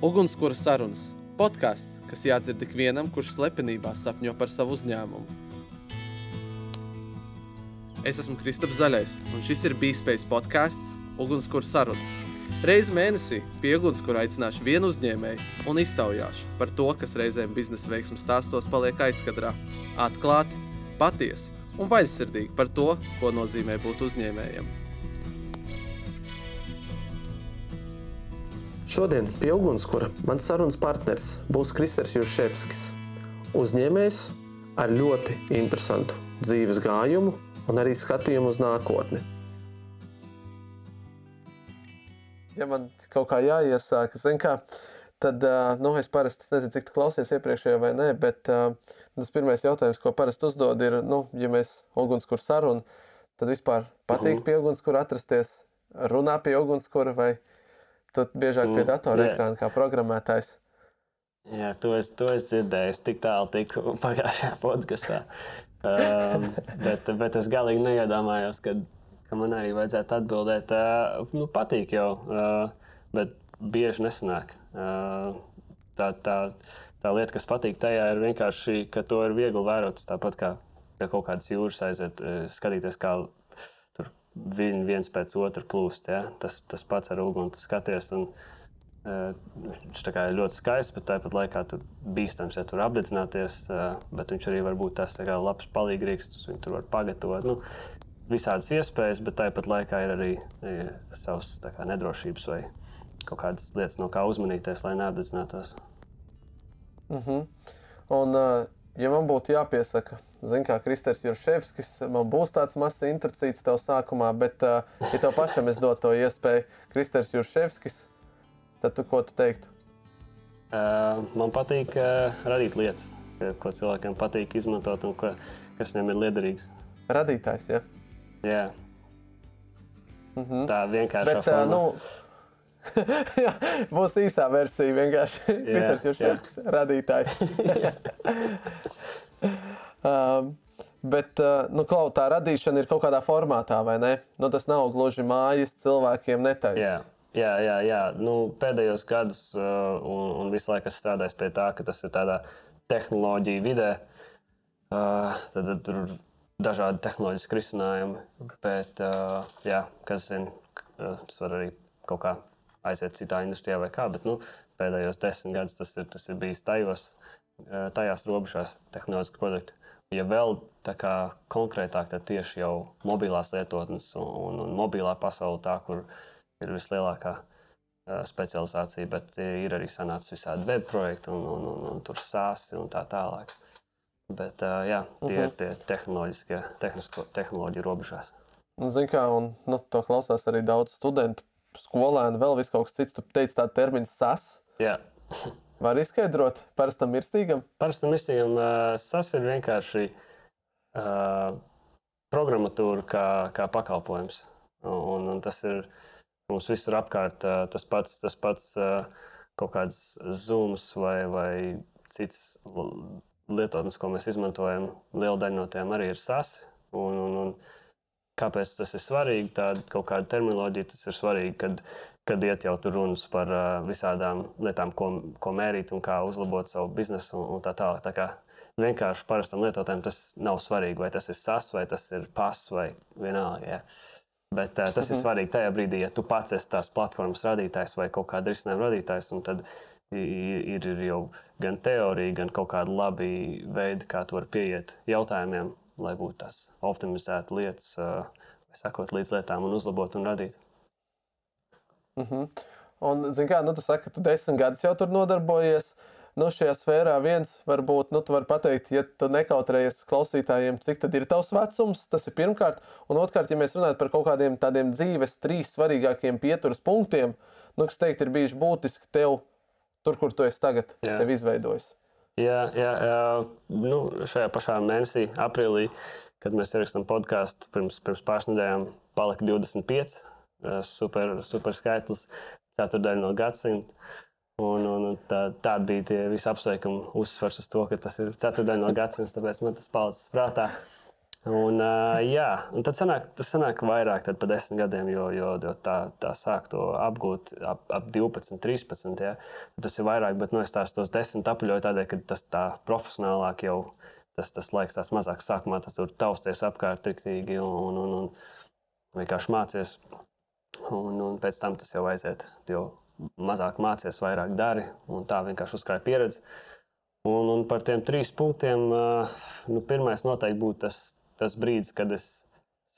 Ugunskura sarunas - podkāsts, kas jādzird ikvienam, kurš slepenībā sapņo par savu uzņēmumu. Es esmu Kristaps Zaļais, un šis ir Bīspējas podkāsts Ugunskura sarunas. Reizi mēnesī pie ugunskura aicināšu vienu uzņēmēju un iztaujāšu par to, kas reizēm biznesa veiksmju stāstos paliek aizkadrā. Atklāti, patiesi un vaļsirdīgi par to, ko nozīmē būt uzņēmējam. Šodien pie ugunskura mans sarunas partneris būs Kristers Jurševskis. Uzņēmējs ar ļoti interesantu dzīves gājumu un arī skatījumu uz nākotni. Ja man kaut kā jāiesāk, kā, tad nu, es parasti nezinu, cik tu klausies iepriekšējā vai nē, bet uh, tas pirmais jautājums, ko parasti uzdod, ir, nu, ja mēs ugunskura sarunu, tad vispār patīk pie ugunskura atrasties, runā pie ugunskura vai Tu biežāk pie datora ekrāna kā programmētājs. Jā, to es, to es dzirdēju. Es tik tālu tiku pagājušajā podkāstā. um, bet, bet es galīgi neiedomājos, ka, ka man arī vajadzētu atbildēt. Uh, nu, patīk jau, uh, bet bieži nesanāk. Uh, tā, tā, tā lieta, kas patīk tajā, ir vienkārši, ka to ir viegli vērot. Tāpat kā pie kaut kādas jūras aiziet, skatīties, kā viņi viens pēc otra plūst. Ja? Tas, tas pats ar uguni tu skaties. Un, uh, viņš ir ļoti skaists, bet tāpat laikā tur bīstams, ja tur apdedzināties. Uh, bet viņš arī var būt tas labs palīgrīgs, viņš tur var pagatavot. Nu, visādas iespējas, bet tāpat laikā ir arī ja, savas kā, nedrošības vai kaut kādas lietas, no kā uzmanīties, lai neapdedzinātos. Uh mhm. -huh. Un, uh, ja man būtu jāpiesaka, Zini, kā Kristers Jurševskis, man būs tāds mazs intricīts tev sākumā, bet, uh, ja tev pašam es dotu to iespēju, Kristers Jurševskis, tad tu ko tu teiktu? Uh, man patīk uh, radīt lietas, ko cilvēkiem patīk izmantot un ko, kas viņam ir liederīgs. Radītājs, ja? Jā. Mm -hmm. Tā vienkārši. Uh, nu, jā, būs īsā versija. Vienkārši Kristers Jurševskis, radītājs. Um, Bet uh, nu, kaut, tā radīšana ir kaut kādā formātā, vai ne? Nu, tas nav gluži mājas cilvēkiem netaisnība. Jā. Jā, jā, jā. Nu, pēdējos gados uh, un, un visu laiku strādājis pie tā, ka tas ir tādā tehnoloģiju vidē. Uh, tad, tad tur ir dažādi tehnoloģiski risinājumi. Bet, uh, jā, kas zina, tas var arī kaut kā aiziet citā industrijā vai kā. Bet nu, pēdējos desmit gadus tas ir, tas ir bijis tajos, tajās robežās tehnoloģiski produkti ja vēl tā kā konkrētāk, tad tieši jau mobilās lietotnes un, un, un mobilā pasaule, tā, kur ir vislielākā uh, specializācija, bet ir arī sanācis visādi web projekti un, un, un, un tur sāsi un tā tālāk. Bet jā, tie uh -huh. ir mhm. tie tehnoloģiskie, tehnoloģiju robežās. Nu, Ziniet, kā un, nu, to klausās arī daudz studentu, skolēnu, vēl kaut kas cits. Tu teici, tā termins sas. Jā. Var izskaidrot parastam mirstīgam? Parastam mirstīgam uh, tas ir vienkārši uh, programmatūra kā, kā pakalpojums. Un, un tas ir mums visur apkārt uh, tas pats, tas pats uh, kaut kāds zūms vai, vai cits lietotnes, ko mēs izmantojam. Liela daļa no tiem arī ir sasi. Un, un, un kāpēc tas ir svarīgi? Tāda kaut kāda terminoloģija tas ir svarīgi, kad kad iet jau tur runas par uh, visādām lietām, ko, ko mērīt un kā uzlabot savu biznesu un, un tā tālāk. Tā kā vienkārši parastam lietotājam tas nav svarīgi, vai tas ir sas, vai tas ir pas, vai vienalga. Ja. Bet uh, tas -huh. ir mhm. svarīgi tajā brīdī, ja tu pats esi tās platformas radītājs vai kaut kāda risinājuma radītājs. Tad ir, ir jau gan teorija, gan kaut kāda labi veidi, kā tu vari pieiet jautājumiem, lai būtu tās optimizētas lietas, uh, sakot līdz lietām un uzlabot un radīt. Mm -hmm. Un, zini, kā nu, tu saki, ka tu desmit gadus jau tur nodarbojies. Nu, šajā sfērā viens varbūt, nu, tu vari pateikt, ja tu nekautrējies klausītājiem, cik tad ir tavs vecums, tas ir pirmkārt. Un otrkārt, ja mēs runājam par kaut kādiem tādiem dzīves trīs svarīgākiem pieturas punktiem, nu, kas teikt, ir bijuši būtiski tev tur, kur tu esi tagad, jā. tev izveidojis. Jā, jā, jā. Nu, šajā pašā mēnesī, aprīlī, kad mēs ierakstām podkāstu, pirms, pirms pāris nedēļām palika 25 super, super skaitlis, ceturdaļa no gadsimta. Un, un, un tā, tāda bija tie visi apsveikumi, uzsvers uz to, ka tas ir ceturdaļa no gadsimta, tāpēc man tas palicis prātā. Un, uh, jā, un tad sanāk, tas sanāk vairāk par desmit gadiem, jo, jo, jo tā, tā sāk to apgūt ap, ap 12, 13. Ja. Tas ir vairāk, bet nu, es tās tos desmit apļauju tādēļ, ka tas tā profesionālāk jau tas, tas laiks tāds mazāks. Sākumā tas tur tausties apkārt triktīgi un, un, un, un vienkārši mācies. Un, un pēc tam tas jau aiziet. Jo mazāk mācies, vairāk dari un tā vienkārši uzkrāja pieredzi. Un, un par tiem trīs punktiem, nu, pirmais noteikti būtu tas tas brīdis, kad es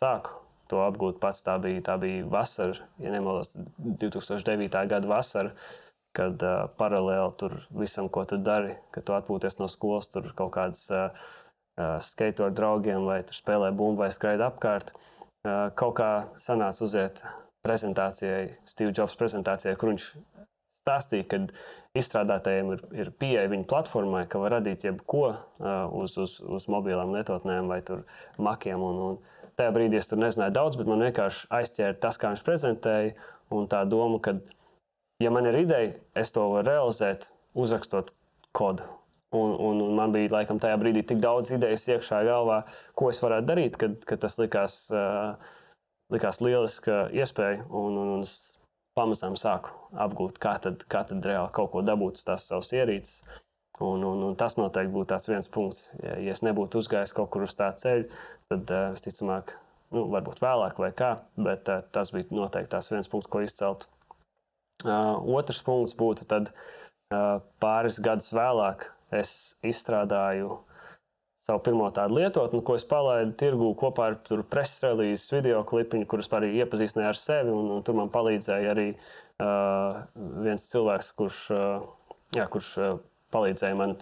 sāku to apgūt pats. Tā bija, tā bija vasara, ja nemaldos, 2009. gada vasara. Kad uh, paralēli tur visam, ko tu dari, kad tu atpūties no skolas, tur kaut kādas uh, uh, skate ar draugiem, vai spēlē bumbu, vai skraida apkārt. Uh, kaut kā sanāca uziet prezentācijai, Steve Jobs prezentācijai, kur viņš stāstīja, ka izstrādātājiem ir, ir pieeja viņa platformai, ka var radīt jebko uz, uz, uz mobilām lietotnēm vai makiem. Un, un tajā brīdī es tur nezināju daudz, bet man vienkārši aizķēra tas, kā viņš prezentēja. Un tā doma, ka, ja man ir ideja, es to varu realizēt, uzrakstot kodu. Un, un, un man bija laikam tajā brīdī tik daudz idejas iekšā galvā, ko es varētu darīt, kad, kad tas likās, uh, likās lieliska iespēja. Un, un, un es pamazām sāku apgūt, kā tad, kā tad reāli kaut ko dabūt uz tās savas ierīces. Un, un, un tas noteikti būtu tāds viens punkts. Ja, ja es nebūtu uzgājis kaut kur uz tā ceļa, tad uh, visticamāk, nu, varbūt vēlāk vai kā, bet uh, tas bija noteikti tas viens punkts, ko izcelt. Uh, otrs punkts būtu tad uh, pāris gadus vēlāk es izstrādāju savu pirmo tādu lietotni, ko es palaidu tirgū kopā ar preses relīzes video klipiņu, kurus arī iepazīstināju ar sevi. Un, un tur man palīdzēja arī uh, viens cilvēks, kurš, uh, jā, kurš uh, palīdzēja man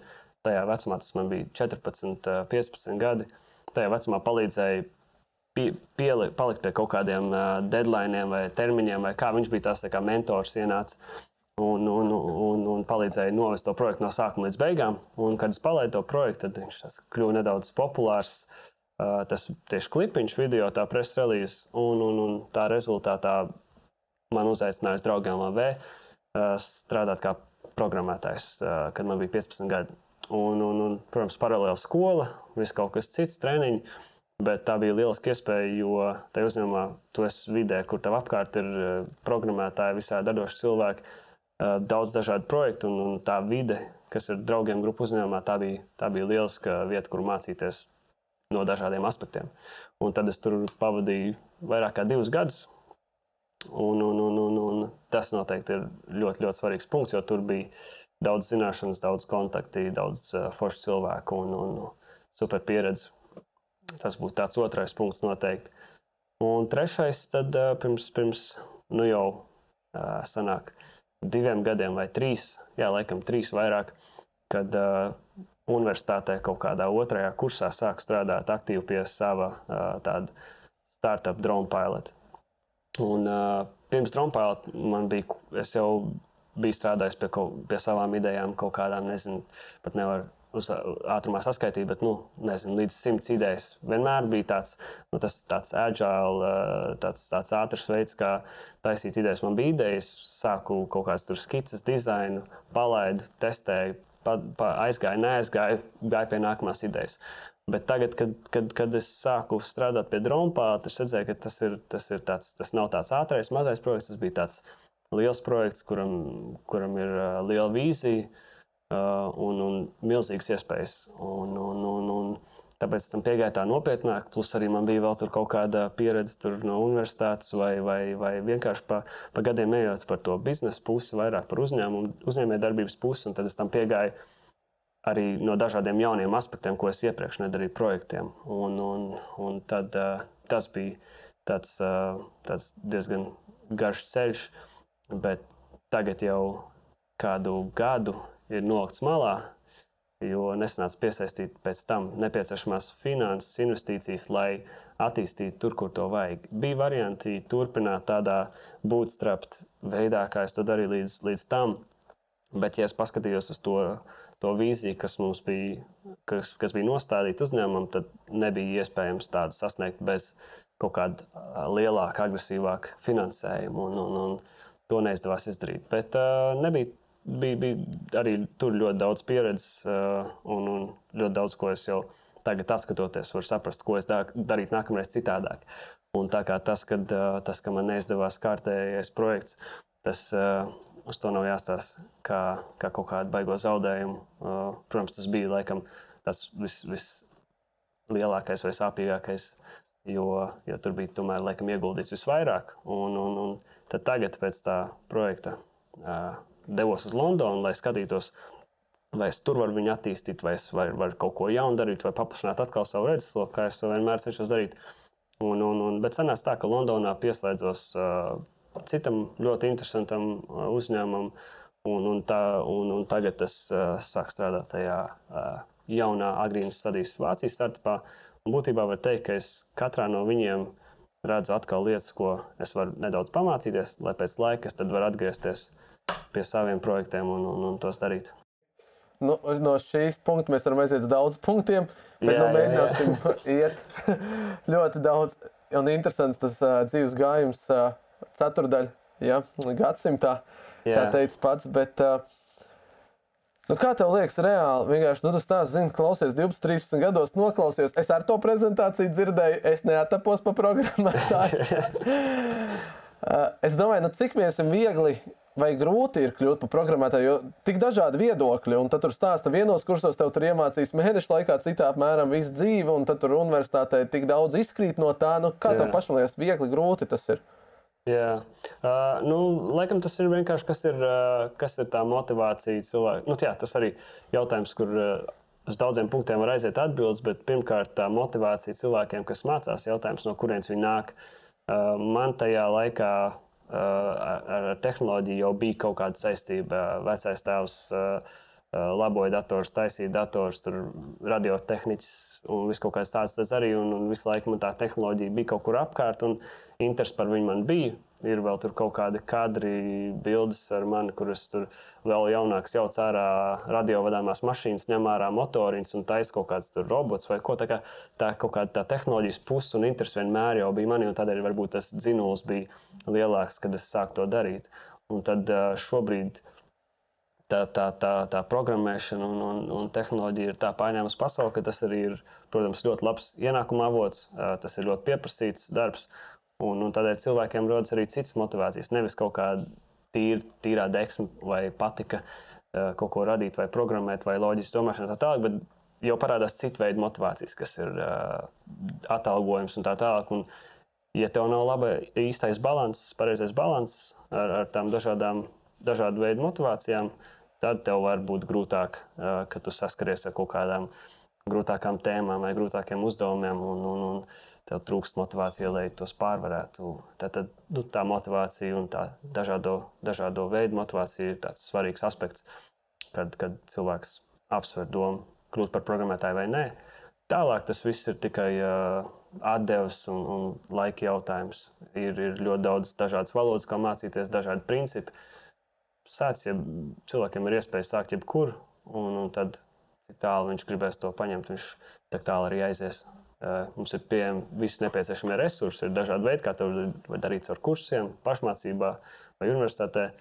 tajā vecumā, tas man bija 14, uh, 15 gadi. Tajā vecumā palīdzēja pie, pieli, palikt pie kaut kādiem uh, deadline vai termiņiem, vai kā viņš bija tas kā mentors ienācis un, un, un, un palīdzēja novest to projektu no sākuma līdz beigām. Un, kad es palaidu to projektu, tad viņš kļuva nedaudz populārs. Tas tieši klipiņš, video, tā preses relīze, un, un, un tā rezultātā man uzaicināja draugiem LV strādāt kā programmētājs, kad man bija 15 gadi. Un, un, un, protams, paralēli skola, viss kaut kas cits, treniņi. Bet tā bija lieliska iespēja, jo tajā uzņēmumā tu esi vidē, kur tev apkārt ir programmētāji, visādi dažādi cilvēki daudz dažādu projektu, un, un tā vide, kas ir draugiem grupu uzņēmumā, tā bija, tā bija lieliska vieta, kur mācīties no dažādiem aspektiem. Un tad es tur pavadīju vairāk kā divus gadus. Un, un, un, un, un tas noteikti ir ļoti, ļoti svarīgs punkts, jo tur bija daudz zināšanas, daudz kontaktu, daudz uh, foršu cilvēku un, un super pieredzi. Tas būtu tāds otrais punkts noteikti. Un trešais, tad uh, pirms, pirms nu jau uh, sanāk, uh, diviem gadiem vai trīs, jā, laikam trīs vairāk, kad uh, universitātē kaut kādā otrajā kursā sāk strādāt aktīvi pie sava uh, tāda startup drone pilota. Un uh, pirms drone pilota man bija, es jau biju strādājis pie, kaut, pie savām idejām, kaut kādām, nezinu, pat nevaru uz ātrumā saskaitīt, bet nu, nezinu, līdz simts idejas. Vienmēr bija tāds, nu, tas, tāds agile, tāds, tāds ātrs veids, kā taisīt idejas. Man bija idejas, sāku kaut kādas skices, dizainu, palaidu, testēju, pa, pa, aizgāju, neaizgāju, gāju pie nākamās idejas. Bet tagad, kad, kad, kad es sāku strādāt pie drona, es redzēju, ka tas, ir, tas, ir tāds, tas nav tāds ātrais, mazais projekts. Tas bija tāds liels projekts, kuram, kuram ir uh, liela vīzija Uh, un, un milzīgas iespējas. Un, un, un, un tāpēc tam piegāja tā nopietnāk. Plus arī man bija vēl kaut kāda pieredze no universitātes, vai, vai, vai vienkārši pa, pa gadiem ejot par to biznesa pusi, vairāk par uzņēmumu, uzņēmējdarbības pusi. Tad es tam piegāju arī no dažādiem jauniem aspektiem, ko es iepriekš nedarīju projektiem. Un, un, un tad, uh, tas bija tāds, uh, tāds diezgan garš ceļš, bet tagad jau kādu gadu ir nolikts malā, jo nesanāca piesaistīt pēc tam nepieciešamās finanses, investīcijas, lai attīstītu tur, kur to vajag. Bija varianti turpināt tādā bootstrap veidā, kā es to darīju līdz, līdz tam, bet, ja es paskatījos uz to, to vīziju, kas mums bija, kas, kas bija nostādīta uzņēmumam, tad nebija iespējams tādu sasniegt bez kaut kāda lielāka, agresīvāka finansējuma. Un, un, un to neizdevās izdarīt. Bet uh, nebija bija, bija arī tur ļoti daudz pieredzes, uh, un, un ļoti daudz ko es jau tagad, skatoties, var saprast, ko es darītu nākamreiz citādāk. Un tā kā tas, kad, tas ka man neizdevās kārtējais projekts, tas uz to nav jāstāsta kā, kā kaut kādu baigo zaudējumu. Protams, tas bija laikam tas vis, vislielākais vai sāpīgākais, jo, jo tur bija tomēr laikam ieguldīts visvairāk. Un, un, un tagad pēc tā projekta devos uz Londonu, lai skatītos, vai es tur varu viņu attīstīt, vai es varu, varu kaut ko jaunu darīt, vai paplašināt atkal savu redzesloku, kā es to vienmēr cenšos darīt. Un, un, un, bet sanāca tā, ka Londonā pieslēdzos uh, citam ļoti interesantam uh, uzņēmumam, un, un, tā, un, un tagad es uh, sāku strādāt tajā uh, jaunā agrīnas stadijas Vācijas startupā. Un būtībā var teikt, ka es katrā no viņiem redzu atkal lietas, ko es varu nedaudz pamācīties, lai pēc laika es varu atgriezties pie saviem projektiem un, un, un tos darīt. Nu, no šīs punkta mēs varam aiziet uz daudziem punktiem, bet jā, nu, mēģināsim jā, jā. iet ļoti daudz. Un interesants tas uh, dzīves gājums, uh, ceturdaļa ja, gadsimtā, jā. kā teica pats. Bet, uh, Nu, kā tev liekas, reāli? Vienkārši, nu, tas tā, zini, klausies 12, 13 gados, noklausījos. Es ar to prezentāciju dzirdēju, es neatapos pa programmētāju. es domāju, nu, cik mēs esam viegli vai grūti ir kļūt par programmētāju, jo tik dažādi viedokļi, un tur stāsta vienos kursos, tev tur iemācīs mēnešu laikā, citā apmēram visu dzīvi, un tad tur universitātē tik daudz izkrīt no tā. Nu, kā Jā. tev pašam liekas, viegli, grūti tas ir? Jā, uh, nu, laikam tas ir vienkārši, kas ir, uh, kas ir tā motivācija cilvēkam. Nu, jā, tas arī jautājums, kur uh, uz daudziem punktiem var aiziet atbildes, bet pirmkārt tā motivācija cilvēkiem, kas mācās, jautājums, no kurienes viņi nāk. Uh, man tajā laikā ar, tehnoloģiju jau bija kaut kāda saistība. Vecais tēvs laboja dators, taisīja dators, radiotehniķis un viss kaut kāds tāds arī. Un, un visu laiku man tā tehnoloģija bija kaut kur apkārt, un interesi par viņu man bija. Ir vēl tur kaut kādi kadri, bildes ar mani, kuras tur vēl jaunāks jau cērā radiovadāmās mašīnas, ņem ārā motoriņus un taisa kaut kāds robots vai ko. Tā, kā, tā kaut kāda tā tehnoloģijas puse un interesi vienmēr jau bija manī, un tādēļ varbūt tas dzinuls bija lielāks, kad es sāku to darīt. Un tad šobrīd tā, tā, tā, tā programmēšana un, un, un tehnoloģija ir tā pārņēmusi pasauli, ka tas arī ir, protams, ļoti labs ienākuma avots, tas ir ļoti pieprasīts darbs. Un, un tādēļ cilvēkiem rodas arī citas motivācijas. Nevis kaut kāda tīra, tīrā deksme vai patika uh, kaut ko radīt, vai programmēt, vai loģiski domāšana tā tālāk, bet jau parādās citu veidu motivācijas, kas ir uh, atalgojums un tā tālāk. Un, ja tev nav laba īstais līdzsvars, pareizais līdzsvars ar, ar tām dažādām, dažādu veidu motivācijām, tad tev var būt grūtāk, uh, kad tu saskaries ar kaut kādām grūtākām tēmām vai grūtākiem uzdevumiem. Un, un, un, tev trūkst motivācija, lai tos pārvarētu. Tad, tad nu, tā motivācija un tā dažādo, dažādo veidu motivācija ir tāds svarīgs aspekts, kad, kad cilvēks apsver domu kļūt par programmētāju vai nē. Tālāk tas viss ir tikai uh, atdeves un, un laika jautājums. Ir, ir ļoti daudz dažādas valodas, kā mācīties, dažādi principi. Sāc, ja cilvēkiem ir iespēja sākt jebkur, un, un tad cik tālu viņš gribēs to paņemt, viņš tā tālu arī aizies. Eh, mums ir pieejami visi nepieciešamie resursi, ir dažādi veidi, kā to darīt ar kursiem, pašmācībā vai universitātē.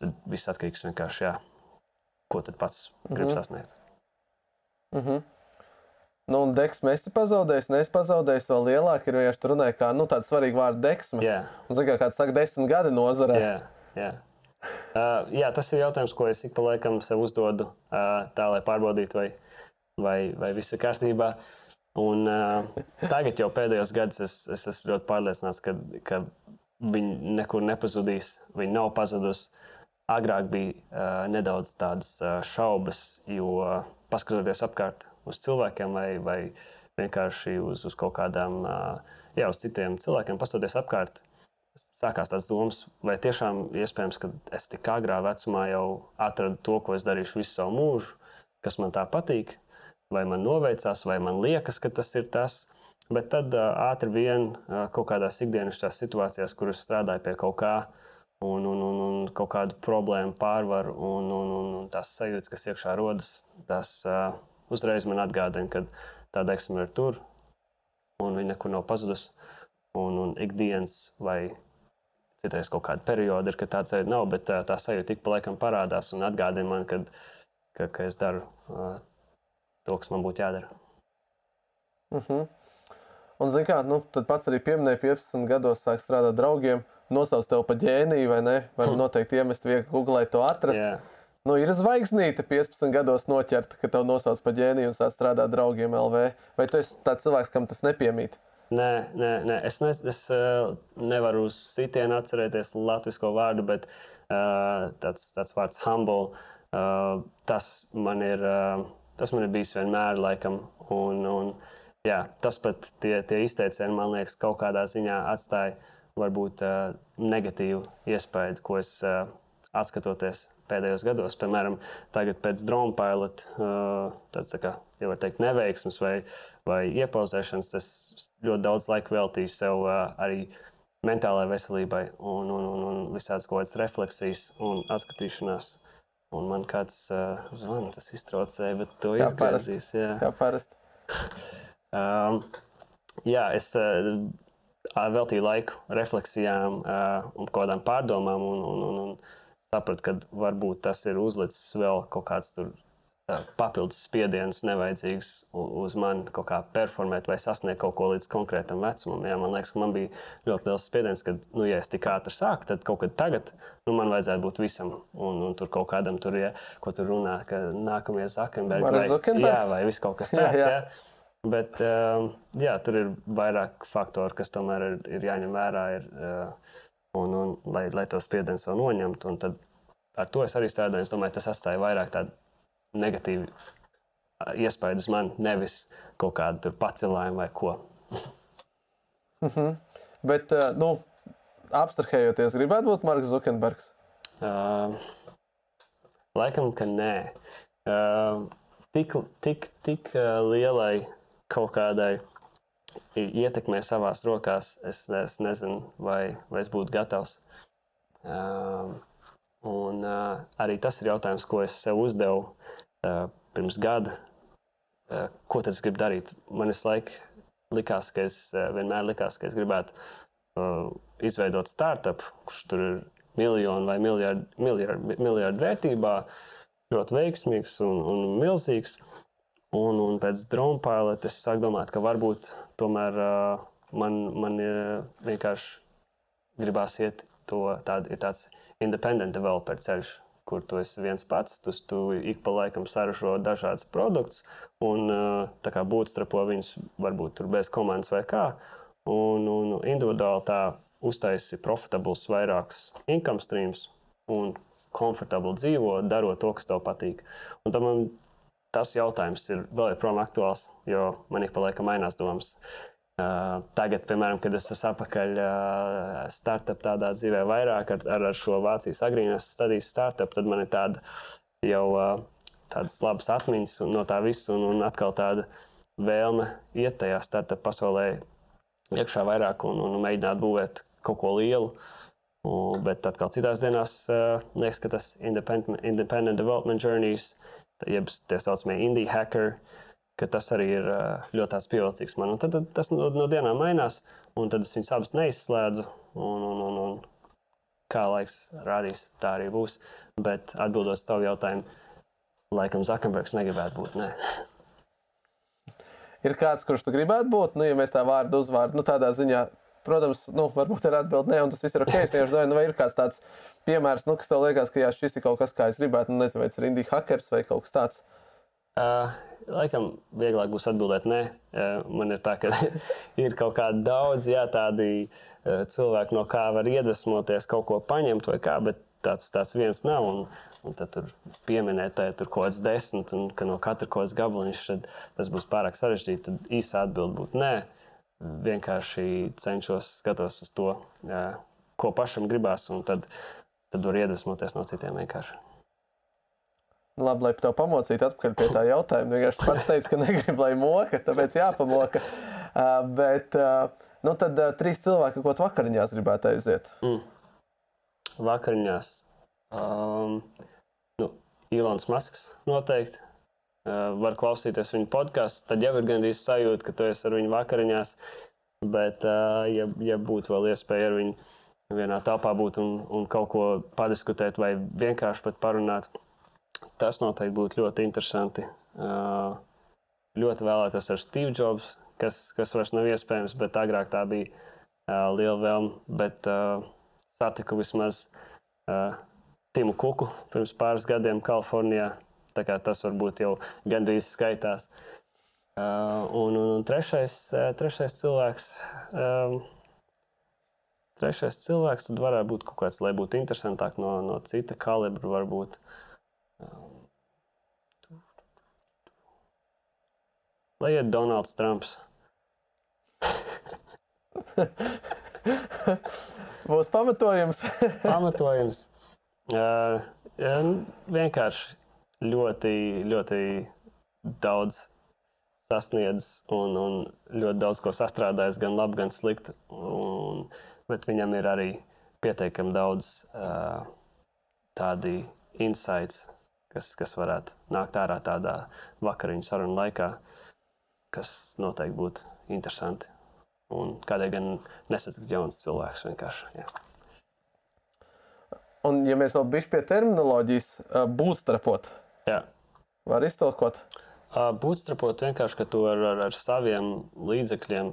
Tad viss atkarīgs no vienkārši, jā, ko tad pats grib mhm. sasniegt. Mm -hmm. Nu, un deksme es pazaudēju, neesmu pazaudējis vēl lielāk. Ir vienkārši runāja, kā nu, tāda svarīga vārda deksme. Yeah. Un, zin, kā kāds saka, desmit gadi nozarē. Yeah, yeah. Uh, jā, tas ir jautājums, ko es ik pa laikam sev uzdodu, uh, tā lai pārbaudītu, vai, vai, vai viss ir kārtībā. Uh, Un, uh, tagad jau pēdējos gados es, es esmu ļoti pārliecināts, ka, ka viņi nekur nepazudīs. Viņi nav pazudusi. Agrāk bija uh, nedaudz tādas uh, šaubas, jo uh, paskatoties apkārt uz cilvēkiem vai, vai vienkārši uz, uz kaut kādām, uh, jā, uz citiem cilvēkiem, paskatoties apkārt, sākās tās domas, vai tiešām iespējams, ka es tik agrā vecumā jau atradu to, ko es darīšu visu savu mūžu, kas man tā patīk vai man noveicās, vai man liekas, ka tas ir tas. Bet tad ātri vien kaut kādās ikdienas situācijās, kuras strādāju pie kaut kā, un, un, un, un kaut kādu problēmu pārvaru, un, un, un, un tās sajūtas, kas iekšā rodas, tas uh, uzreiz man atgādina, ka tā deksme ir tur, un viņa nekur nav pazudusi. Un, un ikdienas vai citreiz kaut kāda perioda ir, kad tāds nav, bet tā, tā sajūta ik pa laikam parādās un atgādina man, kad, ka, ka es daru uh, to, kas man būtu jādara. Uh -huh. Un, zini, kā, nu, tad pats arī pieminēja, 15 gados sāk strādāt draugiem, nosauc tevi par ģēniju, vai ne? Var hm. noteikti iemest viegli googlēt to atrast. Yeah. Nu, ir zvaigznīte 15 gados noķerta, ka tev nosauc par ģēniju un sāk strādāt draugiem LV. Vai tu esi tāds cilvēks, kam tas nepiemīt? Nē, nē, nē. es, ne, es uh, nevaru uz sitienu atcerēties latviešu vārdu, bet uh, tāds, tāds vārds humble. Uh, tas man ir. Uh, Tas man ir bijis vienmēr, laikam. Un, un, jā, tas pat tie, tie izteicieni, man liekas, kaut kādā ziņā atstāja varbūt uh, negatīvu iespaidu, ko es uh, atskatoties pēdējos gados. Piemēram, tagad pēc drona pilota, uh, tāds tā kā jau var teikt, neveiksmes vai, vai iepauzēšanas, tas ļoti daudz laika veltīju sev uh, arī mentālajai veselībai un, un, un, un visādas kaut kādas refleksijas un atskatīšanās. Un man kāds uh, zvana, tas iztraucēja, bet to izgāzīs. Kā parasti. um, jā, es uh, veltīju laiku refleksijām uh, un kādām pārdomām un, un, un, un sapratu, ka varbūt tas ir uzlicis vēl kaut kāds tur papildus spiediens nevajadzīgs uz mani kaut kā performēt vai sasniegt kaut ko līdz konkrētam vecumam. Jā, man liekas, ka man bija ļoti liels spiediens, ka, nu, ja es tik ātri sāku, tad kaut kad tagad nu, man vajadzētu būt visam. Un, un tur kaut kādam tur, ja, ko tur runā, ka nākamie Zuckerbergi vai, jā, vai viss kaut kas tāds. jā, jā. Bet jā, tur ir vairāk faktori, kas tomēr ir, ir jāņem vērā. Ir, un, un, lai, lai to spiedienu noņemtu. Tad ar to es arī strādāju. Es domāju, tas atstāja vairāk tādu negatīvi iespaidu uz mani, nevis kaut kādu pacēlājumu vai ko. mm -hmm. Bet, nu, abstrahējoties, gribētu būt Marks Zukenbergs? Uh, laikam, ka nē. Uh, tik tik, tik uh, lielai kaut kādai ietekmē savās rokās, es, es nezinu, vai, vai es būtu gatavs. Uh, un uh, arī tas ir jautājums, ko es sev uzdevu pirms gada, ko tad es gribu darīt. Man visu laiku likās, ka es vienmēr likās, ka es gribētu izveidot startup, kurš tur ir miljonu vai miljardu, miljardu, miljardu vērtībā, ļoti veiksmīgs un, un milzīgs. Un, un pēc drona pilota es sāku domāt, ka varbūt tomēr uh, man, man ir vienkārši gribās iet to tādu, ir tāds independent developer ceļš, kur tu esi viens pats. Tu, tu ik pa laikam saražo dažādus produktus un būtstrapo viņus varbūt bez komandas vai kā. Un, un individuāli tā uztaisi profitables vairākus income streams un komfortabli dzīvo, darot to, kas tev patīk. Un tam tas jautājums ir vēl joprojām aktuāls, jo man ik pa laikam mainās domas. Tagad, piemēram, kad es esmu atpakaļ uh, startup tādā dzīvē, vairāk ar, ar, ar šo Vācijas agrīnās studijas startup, tad man ir tāda jau tādas labas atmiņas no tā visa, un, un atkal tāda vēlme iet tajā startup pasaulē iekšā vairāk un, un mēģināt būvēt kaut ko lielu. Un, bet atkal citās dienās liekas, ka tas independent, independent development journeys, jeb tā saucamie indie hacker, uh, ka tas arī ir ļoti pievilcīgs man. Un tad, tad tas no, no dienām mainās, un tad es viņus abus neizslēdzu. Un, un, un, un kā laiks rādīs, tā arī būs. Bet atbildot uz tavu jautājumu, laikam Zakenbergs negribētu būt. Ne. Ir kāds, kurš tu gribētu būt, nu, ja mēs tā vārdu uzvārdu, nu, tādā ziņā, protams, nu, varbūt ir atbildi, nē, un tas viss ir ok. Es vienkārši domāju, nu, vai ir kāds tāds piemērs, nu, kas tev liekas, ka jā, šis ir kaut kas, kā es gribētu, nu, nezinu, vai tas ir indīgi hackers vai kaut kas tāds. Uh, Laikam, vieglāk būs atbildēt, nē. Man ir tā, ka ir kaut kādi daudz, jā, tādi cilvēki, no kā var iedvesmoties, kaut ko paņemt vai kā, bet tāds, tāds viens nav. Un, un tad tur pieminēt, ka tur kaut kāds desmit, un ka no katra kaut kāds gabaliņš, tad tas būs pārāk sarežģīti. Tad īsa atbilde būtu nē. Vienkārši cenšos skatos uz to, ko pašam gribās, un tad, tad var iedvesmoties no citiem vienkārši. Labi, lai tev pamocītu atpakaļ pie tā jautājuma. Vienkārši pats teica, ka negrib, lai moka, tāpēc jāpamoka. Uh, bet uh, nu tad uh, trīs cilvēki, ko tu vakariņās gribētu aiziet? Mm. Vakariņās. Um, nu, Ilons Masks noteikti. Uh, var klausīties viņa podkāstu. Tad jau ir gandrīz sajūta, ka tu esi ar viņu vakariņās. Bet, uh, ja, ja būtu vēl iespēja ar viņu vienā telpā būt un, un kaut ko padiskutēt, vai vienkārši pat parunāt, Tas noteikti būtu ļoti interesanti. Uh, ļoti vēlētos ar Steve Jobs kas, kas vairs nav iespējams, bet agrāk tā bija uh, liela vēlme. Bet uh, satiku vismaz uh, Timu Kuku pirms pāris gadiem Kalifornijā. Tas varbūt jau gandrīz skaitās. Uh, un, un, un trešais, uh, trešais cilvēks. Um, trešais cilvēks tad varētu būt kaut kāds, lai būtu interesantāk no, no cita kalibra, varbūt. Um, lai iet Donalds Trumps. Būs pamatojums. pamatojums. Uh, vienkārši ļoti, ļoti daudz sasniedzis un, un ļoti daudz ko sastrādājis, gan labi, gan slikti. Un, bet viņam ir arī pietiekami daudz uh, tādi insights, kas, kas varētu nākt ārā tādā vakariņu sarunu laikā, kas noteikti būtu interesanti. Un kādēļ gan nesatikt jaunus cilvēkus vienkārši. Jā. Un, ja mēs vēl bijām pie terminoloģijas, būtstrapot, Jā. var iztolkot. Būtstrapot vienkārši, ka tu ar, ar, ar saviem līdzekļiem,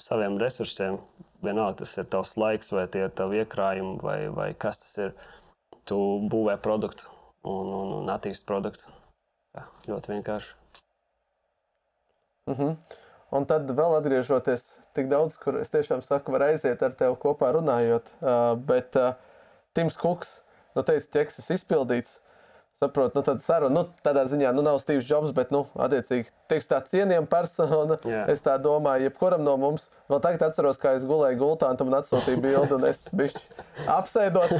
saviem resursiem, vienalga tas ir tavs laiks, vai tie ir tavi iekrājumi, vai, vai kas tas ir, tu būvē produktu un, un, un attīsti produktu. Jā, ļoti vienkārši. Uh -huh. Un tad vēl atgriežoties tik daudz, kur es tiešām saku, var aiziet ar tevi kopā runājot. Uh, bet uh, Tims Kuks, nu, teica, ķeksis izpildīts. Saprotu, nu, tad saruna, nu, tādā ziņā, nu, nav Steve's Jobs, bet, nu, attiecīgi, teiks tā cienījama persona. Jā. Es tā domāju, jebkuram no mums, vēl tagad atceros, kā es gulēju gultā, un tam atsūtīju bildi, un es bišķi apsēdos.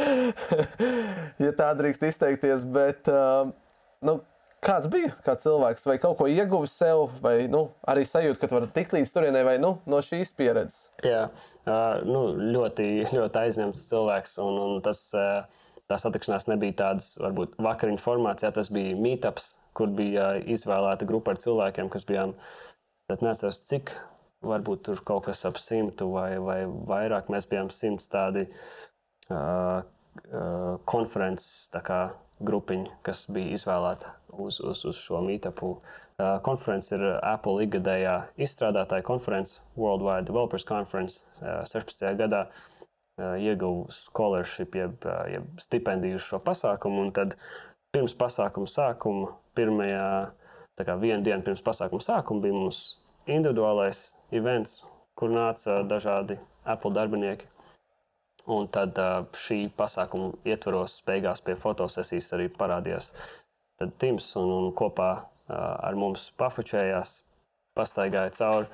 ja tā drīkst izteikties, bet, uh, nu, Kāds bija kāds cilvēks, vai kaut ko ieguvis sev, vai nu, arī sajūta, ka tu vari tikt līdz turienei, vai nu, no šīs pieredzes? Jā, uh, nu, ļoti, ļoti aizņemts cilvēks. Un, un tas, uh, tā satikšanās nebija tādas, varbūt, vakariņu formācijā. Tas bija meetups, kur bija izvēlēta grupa ar cilvēkiem, kas bijām. Tad neatceros, cik varbūt tur kaut kas ap simtu vai, vai vairāk. Mēs bijām simts tādi uh, uh, konferences grupiņa, kas bija izvēlēta uz, uz, uz šo meetupu. Uh, konference ir Apple ikgadējā izstrādātāja konference, Worldwide Developers Conference uh, 16. gadā. Uh, ieguvu scholarship, jeb, uh, jeb stipendiju šo pasākumu. Tad pirms pasākuma sākuma, pirmajā, tā kā vienu dienu pirms pasākuma sākuma, bija mums individuālais events, kur nāca dažādi Apple darbinieki Un tad šī pasākuma ietvaros, beigās pie fotosesijas arī parādījās Tims un, un kopā ar mums pafučējās, pastaigāja cauri.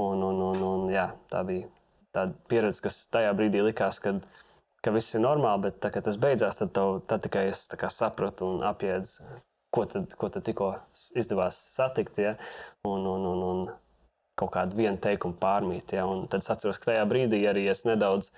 Un, un, un, un, jā, tā bija tāda pieredze, kas tajā brīdī likās, kad, ka viss ir normāli, bet tā, kad tas beidzās, tad, tev, tad tikai es sapratu un apjēdzu, ko tad, ko tad tikko izdevās satikt. Ja? Un, un, un, un kaut kādu vienu teikumu pārmīt. Ja? Un tad es atceros, ka tajā brīdī arī es nedaudz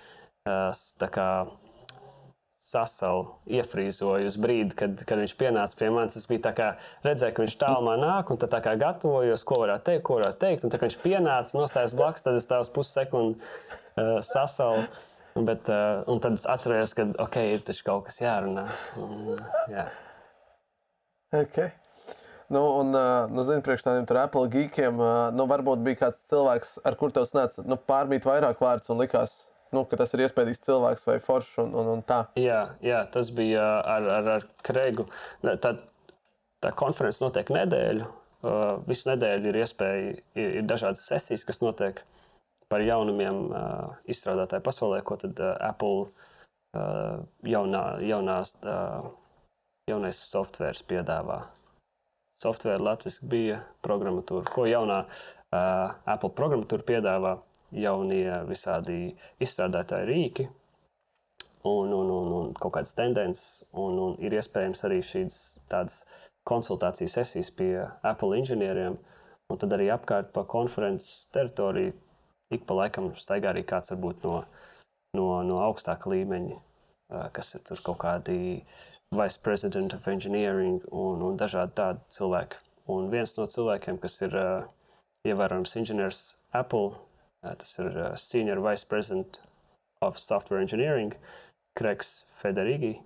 sasalu, iefrīzoju uz brīdi, kad, kad viņš pienāca pie manis. Es biju kā, redzēju, ka viņš tālumā nāk, un tad kā gatavojos, ko varētu teikt, ko varētu teikt. Un tad, kad viņš pienāca, nostājās blakus, tad es tās pussekundi uh, sasalu. Bet, uh, un tad es atceros, ka ok, ir taču kaut kas jārunā. Un, jā. Okay. Nu, un, nu, zinu, priekš tādiem Apple geekiem, nu, varbūt bija kāds cilvēks, ar kur tev nāca nu, pārmīt vairāk vārdus un likās, nu, ka tas ir iespējams cilvēks vai foršs un, un, un tā. Jā, jā, tas bija ar, ar, ar Kreigu. Tā, tā konference notiek nedēļu. Uh, visu nedēļu ir iespēja, ir, ir dažādas sesijas, kas notiek par jaunumiem uh, izstrādātāju pasaulē, ko tad uh, Apple uh, jaunā, jaunās, uh, jaunais softvērs piedāvā. Softvēra latviešu bija programmatūra, ko jaunā uh, Apple programmatūra piedāvā jaunie visādi izstrādātāji rīki un, un, un, un kaut kādas tendences. Un, un ir iespējams arī šīs tādas konsultācijas sesijas pie Apple inženieriem. Un tad arī apkārt pa konferences teritoriju ik pa laikam staigā arī kāds varbūt no, no, no augstāka līmeņa, kas ir tur kaut kādi vice president of engineering un, un dažādi tādi cilvēki. Un viens no cilvēkiem, kas ir uh, ievērojams inženieris Apple Tas ir Senior Vice President of Software Engineering, Kregs Federigi.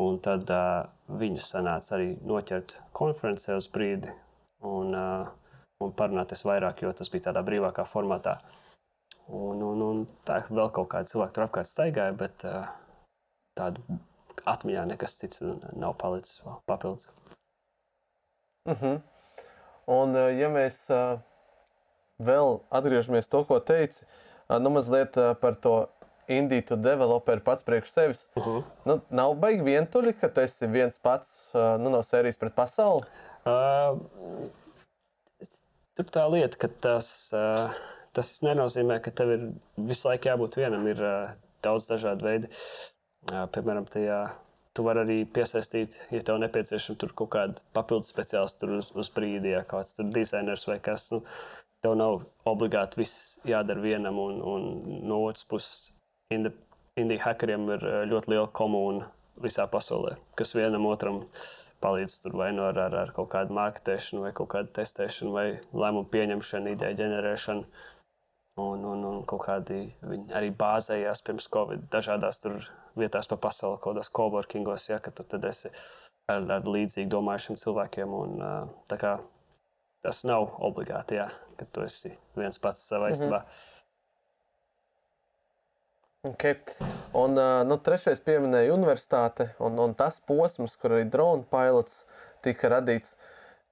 Un tad uh, viņus sanāca arī noķert konferencē uz brīdi. Un, uh, un parunāties vairāk, jo tas bija tādā brīvākā formātā. Un, un, un tā vēl kaut kāda cilvēka tur apkārt staigāja, bet uh, tādu atmiņā nekas cits nav palicis vēl papildus. Uh -huh. Un, ja mēs uh, vēl atgriežamies to, ko teici, nu mazliet par to indītu developeru pats priekš sevis. Uh -huh. nu, nav baigi vientuļi, ka tu esi viens pats nu, no sērijas pret pasauli. Uh, tur tā lieta, ka tas, uh, tas nenozīmē, ka tev ir visu laiku jābūt vienam. Ir uh, daudz dažādu veidu. Uh, piemēram, tajā tu vari arī piesaistīt, ja tev nepieciešama kaut kāda papildus speciālista uz, uz brīdi, ja kāds tur dizainers vai kas. Nu, tev nav obligāti viss jādara vienam, un, un no otras puses indie, indie hackeriem ir eh, ļoti liela komūna visā pasaulē, kas vienam otram palīdz tur vai nu ar, ar, ar kaut kādu marketēšanu, vai kaut kādu testēšanu, vai lēmumu pieņemšanu, ideju ģenerēšanu. Un, un, un kaut kādi viņi arī bāzējās pirms Covid dažādās vietās pa pasauli, kaut kādās coworkingos, ja, ka tu tad esi ar, ar līdzīgi domājušiem cilvēkiem. Un, kā, tas nav obligāti, ja, ka tu esi viens pats savā istabā. Mm -hmm. Okay. Un nu, trešais pieminēja universitāte un, un tas posms, kur arī drona pilots tika radīts.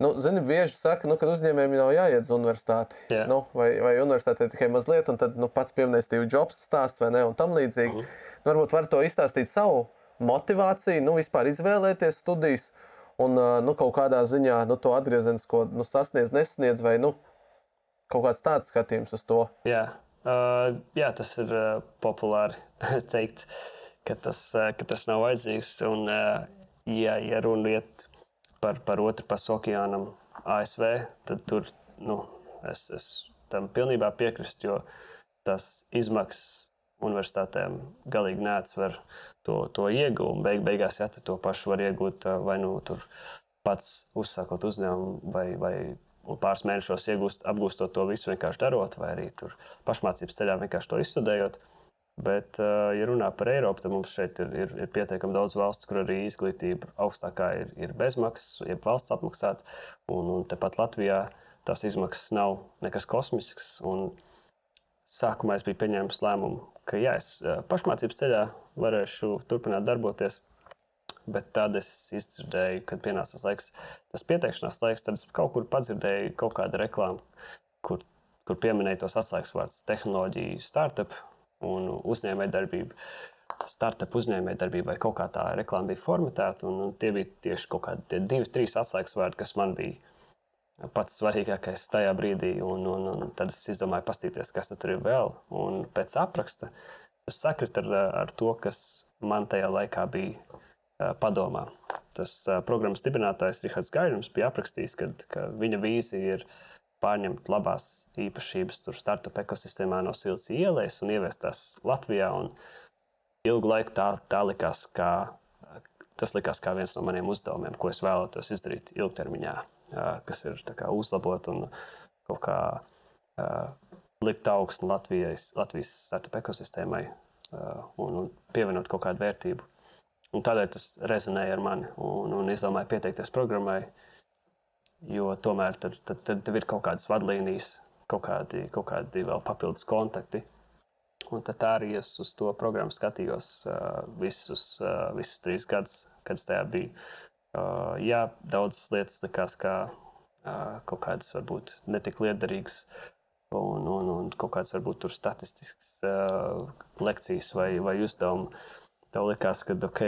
Nu, zini, bieži saka, nu, ka uzņēmējiem nav jāiet uz universitāti. Yeah. Nu, vai, vai universitātē tikai mazliet, un tad nu, pats pieminēja Steve Jobs stāsts vai ne, un tam līdzīgi. Mm -hmm. varbūt var to izstāstīt savu motivāciju, nu, vispār izvēlēties studijas un nu, kaut kādā ziņā nu, to atgriezenisko nu, sasniedz, nesasniedz, vai nu, kaut kāds tāds skatījums uz to. Yeah. Uh, jā, tas ir uh, populāri teikt, ka tas, uh, ka tas nav vajadzīgs. Un, uh, ja, ja runa iet par, par otru okeānam, ASV, tad tur nu, es, es tam pilnībā piekrītu, jo tas izmaksas universitātēm galīgi neatsver to, to iegūmu. Beig, beigās, ja to pašu var iegūt uh, vai nu pats uzsākot uzņēmumu vai, vai un pāris mēnešos iegūst, apgūstot to visu vienkārši darot, vai arī tur pašmācības ceļā vienkārši to izstudējot. Bet, uh, ja runā par Eiropu, tad mums šeit ir, ir, ir pietiekami daudz valsts, kur arī izglītība augstākā ir, ir bezmaksas, jeb valsts apmaksāta. Un, un tepat Latvijā tās izmaksas nav nekas kosmisks. Sākumā es biju pieņēmis lēmumu, ka jā, es uh, pašmācības ceļā varēšu turpināt darboties Bet tad es izdzirdēju, kad pienāca tas laiks, tas pieteikšanās laiks, tad es kaut kur padzirdēju kaut kādu reklāmu, kur, kur pieminēja tos atslēgas vārdus - tehnoloģiju, startup un uzņēmējdarbība. Startup uzņēmējdarbībai kaut kā tā reklāma bija formatēta, un, un tie bija tieši kaut kādi divi, trīs atslēgas vārdi, kas man bija pats svarīgākais tajā brīdī. Un, un, un tad es izdomāju, paskatīties, kas tur ir vēl. Un pēc apraksta tas sakrita ar, ar to, kas man tajā laikā bija padomā. Tas programmas dibinātājs Rihards Gaidams bija aprakstījis, kad, ka viņa vīzija ir pārņemt labās īpašības startup ekosistēmā no Silcija ielas un ieviest tās Latvijā. Un ilgu laiku tā, tā likās, kā, tas likās kā viens no maniem uzdevumiem, ko es vēlētos izdarīt ilgtermiņā, kas ir kā, uzlabot un kaut kā uh, likt augstu Latvijas, Latvijas startup ekosistēmai uh, un, un pievienot kaut kādu vērtību. Un tādēļ tas rezonēja ar mani un, un izdomāju pieteikties programmai. Jo tomēr tad, tad, tad, tad ir kaut kādas vadlīnijas, kaut kādi, kaut kādi vēl papildus kontakti. Un tad arī es uz to programmu skatījos uh, visus, uh, visus trīs gadus, kad es tajā biju. Uh, jā, daudzas lietas likās kā uh, kaut kādas varbūt netik liederīgas. Un, un, un kaut kādas varbūt statistiskas uh, lekcijas vai, vai uzdevumi. Uh, tev likās, ka, ok,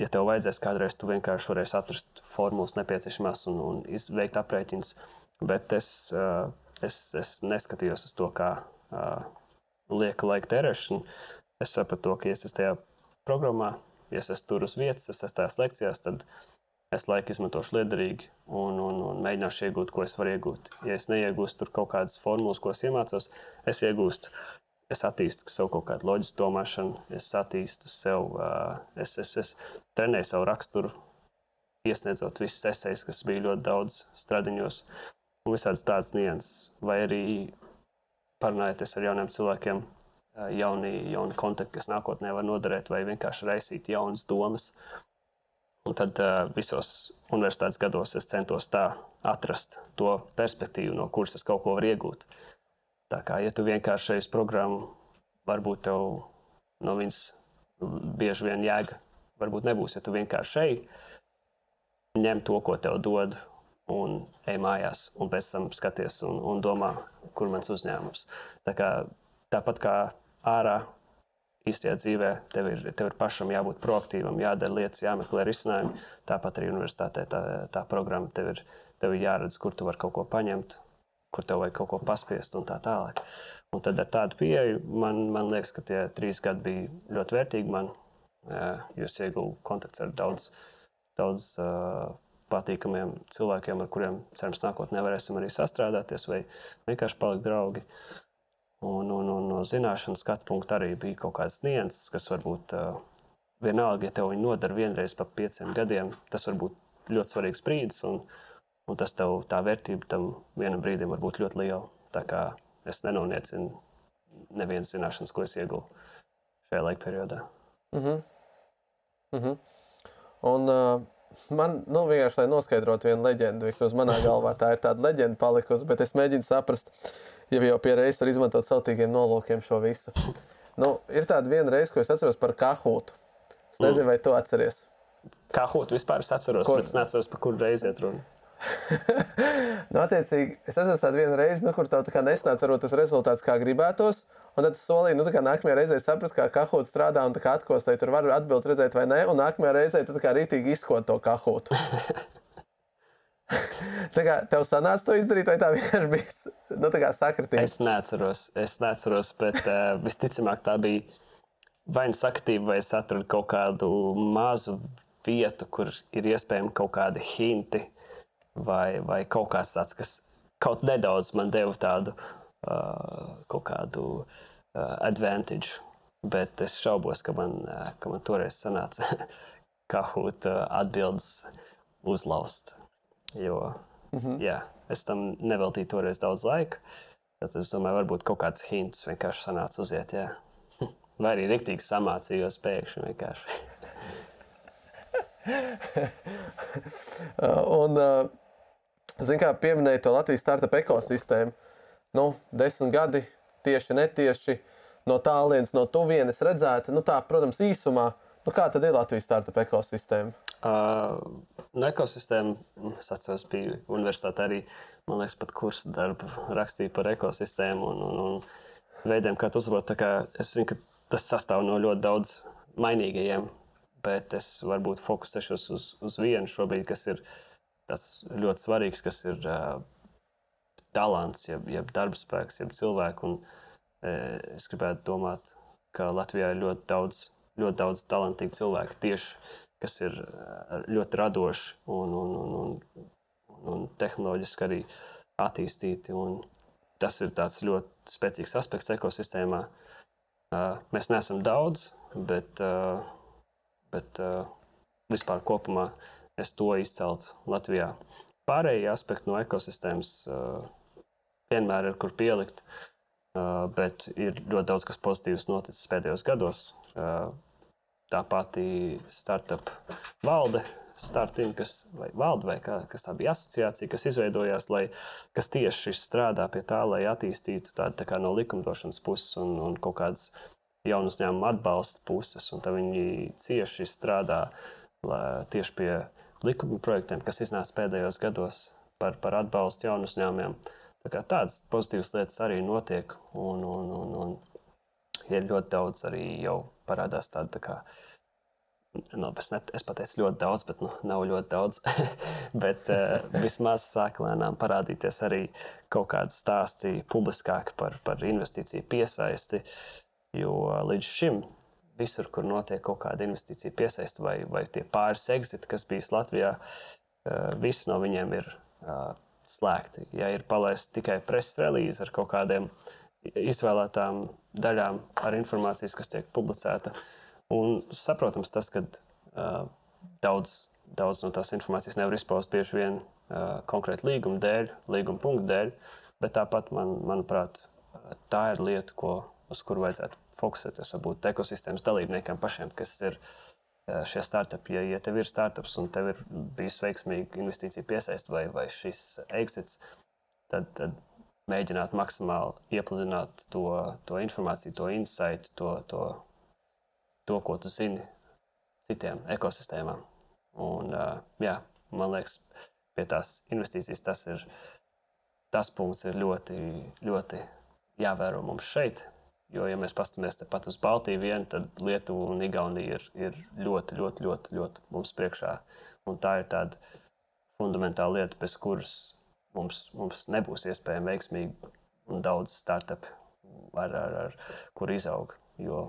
ja tev vajadzēs kādreiz, tu vienkārši varēsi atrast formulas nepieciešamās un, un veikt aprēķinus. Bet es, uh, es, es neskatījos uz to, kā uh, lieka laika tērēšana. Es sapratu, ka, ja es esmu tajā programmā, ja es esmu tur uz vietas, es esmu tajās lekcijās, tad es laiku izmantošu liederīgi un, un, un mēģināšu iegūt, ko es varu iegūt. Ja es neiegūstu kaut kādas formulas, ko es iemācos, es iegūstu es attīstu sev kaut kādu loģisku domāšanu, es attīstu sev, es, es, es trenēju savu raksturu, iesniedzot visas esejas, kas bija ļoti daudz stradiņos, un visādas tādas nianses. Vai arī parunājoties ar jauniem cilvēkiem, jauni, jauni kontakti, kas nākotnē var noderēt, vai vienkārši raisīt jaunas domas. Un tad visos universitātes gados es centos tā atrast to perspektīvu, no kuras es kaut ko varu iegūt. Tā kā, ja tu vienkārši esi programmu, varbūt tev no viņas bieži vien jēga varbūt nebūs, ja tu vienkārši ej, ņem to, ko tev dod, un ej mājās, un pēc tam skaties un, un domā, kur mans uzņēmums. Tā kā, tāpat kā ārā īstajā dzīvē, tev ir, tev ir pašam jābūt proaktīvam, jādara lietas, jāmeklē risinājumi. Tāpat arī universitātē tā, tā programma tev ir, tev ir jāredz, kur tu vari kaut ko paņemt, kur tev vajag kaut ko paspiest un tā tālāk. Un tad ar tādu pieeju man, man liekas, ka tie trīs gadi bija ļoti vērtīgi man, jo es ieguvu kontakts ar daudz, daudz patīkamiem cilvēkiem, ar kuriem cerams nākotnē varēsim arī sastrādāties vai vienkārši palikt draugi. Uh, Un, un, un no zināšanas skatu punkta arī bija kaut kāds nianses, kas varbūt uh, vienalga, ja tev viņi nodara vienreiz pa pieciem gadiem, tas var būt ļoti svarīgs brīdis, un, un tas tev tā vērtība tam vienam brīdim var būt ļoti liela. Tā kā es nenoniecinu nevienas zināšanas, ko es ieguvu šajā laika periodā. Mm -hmm. Mm -hmm. Un, uh, man nu, vienkārši, lai noskaidrotu vienu leģendu, vismaz manā galvā tā ir tāda leģenda palikusi, bet es mēģinu saprast, ja jau pie reizes var izmantot celtīgiem nolūkiem šo visu. Nu, ir tāda viena reize, ko es atceros par kahūtu. Es nezinu, mm. vai tu atceries. Kahūtu vispār es atceros, Kur? bet es neatceros, par kuru reizi iet runa. nu, attiecīgi, es atceros tādu vienu reizi, nu, kur tev tā kā nesnāca varbūt tas rezultāts, kā gribētos. Un tad es solīju, nu, kā nākamajā reizē saprast, kā kahūts strādā un kā atkostai tur var atbildes redzēt vai nē. Un nākamajā reizē tu kā rītīgi izkot to kahūtu. tā kā tev sanāca to izdarīt, vai tā vienkārši bija nu, sakritība? Es neatceros, es neatceros, bet uh, visticamāk tā bija vai nu sakritība, vai es atradu kaut kādu mazu vietu, kur ir iespējami kaut kādi hinti, vai, vai kaut kas tāds, kas kaut nedaudz man deva tādu uh, kaut kādu uh, advantage. Bet es šaubos, ka man, uh, ka man toreiz sanāca kaut uh, atbildes uzlauzt. Jo mm -hmm. jā, es tam neveltīju toreiz daudz laika. Tad es domāju, varbūt kaut kāds hints vienkārši sanāca uziet. Jā. Vai arī rīktīgi samācījos pēkšņi vienkārši. un, zināmā mērā, pieminēja to Latvijas startup ekosistēmu. Nu, desmit gadi, tieši netieši, no tālienes, no tuvienes redzēta. Nu, tā, protams, īsumā, nu, kā tad ir Latvijas startup ekosistēma? Uh, nu, ekosistēma, es atceros, bija universitāte arī, man liekas, pat kursu darbu rakstīja par ekosistēmu un, un, un veidiem, kā to uzlabot. Es zinu, ka tas sastāv no ļoti daudz mainīgajiem, bet es varbūt fokusēšos uz, uz vienu šobrīd, kas ir ļoti svarīgs, kas ir uh, talants, jeb, jeb darbspēks, jeb cilvēku. Un, uh, es gribētu domāt, ka Latvijā ir ļoti daudz, ļoti daudz talantīgu cilvēku tieši kas ir eh, ļoti radoši un, un, un, un, un tehnoloģiski arī attīstīti. Un tas ir ļoti spēcīgs aspekts ekosistēmā. Eh, mēs neesam daudz, bet, eh, bet vispār kopumā es to izceltu Latvijā. Pārējie aspekti no ekosistēmas vienmēr ir kur pielikt, bet ir ļoti daudz kas pozitīvs noticis pēdējos gados tā pati startup valde, starting, kas, vai valde, vai kā, kas tā bija asociācija, kas izveidojās, lai, kas tieši strādā pie tā, lai attīstītu tādu tā no likumdošanas puses un, un kaut kādas jaunu uzņēmumu atbalsta puses. Viņi cieši strādā lai, tieši pie likuma projektiem, kas iznāca pēdējos gados par, par atbalstu jaunu uzņēmumiem. Tā tādas pozitīvas lietas arī notiek, un, un, un, un ir ļoti daudz arī jau parādās tāda. Tā kā, Nu, es, net, es pateicu ļoti daudz, bet nu, nav ļoti daudz. bet uh, vismaz sāk lēnām parādīties arī kaut kādi stāsti publiskāki par, par investīciju piesaisti. Jo līdz šim visur, kur notiek kaut kāda investīcija piesaisti vai, vai tie pāris exiti, kas bijis Latvijā, uh, visi no viņiem ir uh, slēgti. Ja ir palaists tikai preses relīze ar kaut kādiem izvēlētām daļām ar informācijas, kas tiek publicēta. Un saprotams, tas, ka uh, daudz, daudz no tās informācijas nevar izpaust bieži vien uh, konkrēti līguma dēļ, līguma punktu dēļ, bet tāpat, man, manuprāt, tā ir lieta, ko, uz kuru vajadzētu fokusēties. Varbūt ekosistēmas dalībniekiem pašiem, kas ir šie startupi. Ja, ja tev ir startups un tev ir bijis veiksmīga investīcija piesaist vai, vai šis exits, tad, tad mēģināt maksimāli iepludināt to, to informāciju, to insight, to, to, to, ko tu zini citiem ekosistēmām. Un, jā, man liekas, pie tās investīcijas tas ir tas punkts, ir ļoti, ļoti jāvēro mums šeit. Jo, ja mēs paskatāmies tepat uz Baltiju, vien, tad Lietuva un Igaunija ir, ir ļoti, ļoti, ļoti, ļoti mums priekšā. Un tā ir tāda fundamentāla lieta, bez kuras mums, mums nebūs iespējama veiksmīgi un daudz startup, ar, ar, ar kur izaug. Jo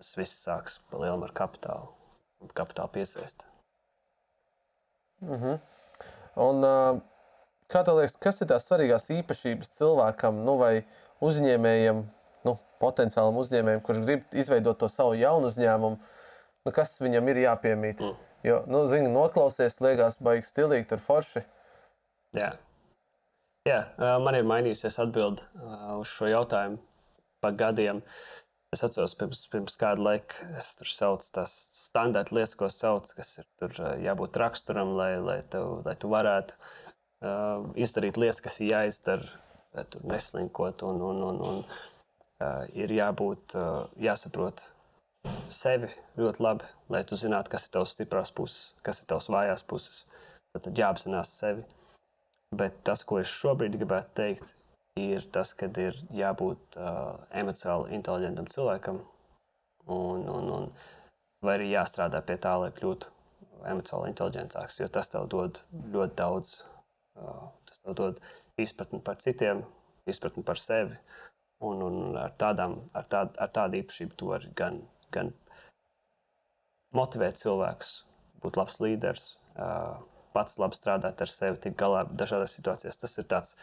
tas viss sāks pa lielam ar kapitālu un kapitāla piesaist. Mm -hmm. Un, uh, kā tev liekas, kas ir tās svarīgās īpašības cilvēkam nu, vai uzņēmējam? nu, potenciālam uzņēmējam, kurš grib izveidot to savu jaunu uzņēmumu, nu, kas viņam ir jāpiemīt. Mm. Jo, nu, zini, noklausies, liekas, baigs stilīgi, tur forši. Jā. Jā, man ir mainījusies atbildi uz šo jautājumu pa gadiem. Es atceros, pirms, pirms kāda laika es tur saucu tās standarta lietas, ko sauc, kas ir tur jābūt raksturam, lai, lai, tev, lai tu varētu uh, izdarīt lietas, kas ir jāizdara, lai tu neslinkot un, un, un, un uh, ir jābūt, uh, jāsaprot sevi ļoti labi, lai tu zinātu, kas ir tavs stiprās puses, kas ir tavs vājās puses. Tad jāapzinās sevi. Bet tas, ko es šobrīd gribētu teikt, ir tas, ka ir jābūt uh, emocionāli inteliģentam cilvēkam, un, un, un, vai arī jāstrādā pie tā, lai kļūtu emocionāli inteliģentāks. Jo tas tev dod ļoti daudz, uh, tas tev dod izpratni par citiem, izpratni par sevi. Un, un ar, tādām, ar, tād, ar tādu īpašību tu vari gan, gan motivēt cilvēkus, būt labs līderis, pats labi strādāt ar sevi, tikt galā dažādās situācijās. Tas ir tāds,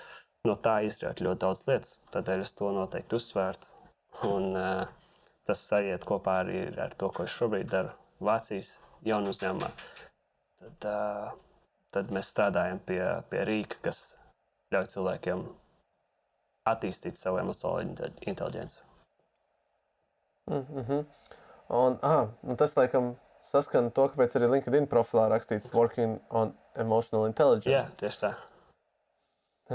no tā izriet ļoti daudz lietas. Tādēļ es to noteikti uzsvērtu. Un, tas sajiet kopā arī ar to, ko es šobrīd daru Vācijas jaunu uzņēmumā. Tad, tad mēs strādājam pie, pie rīka, kas ļauj cilvēkiem attīstīt savu emocionālo inteligenci. Mm -hmm. Un, aha, un tas, laikam, saskan to, kāpēc arī LinkedIn profilā rakstīts Working on Emotional Intelligence. Jā, tieši tā.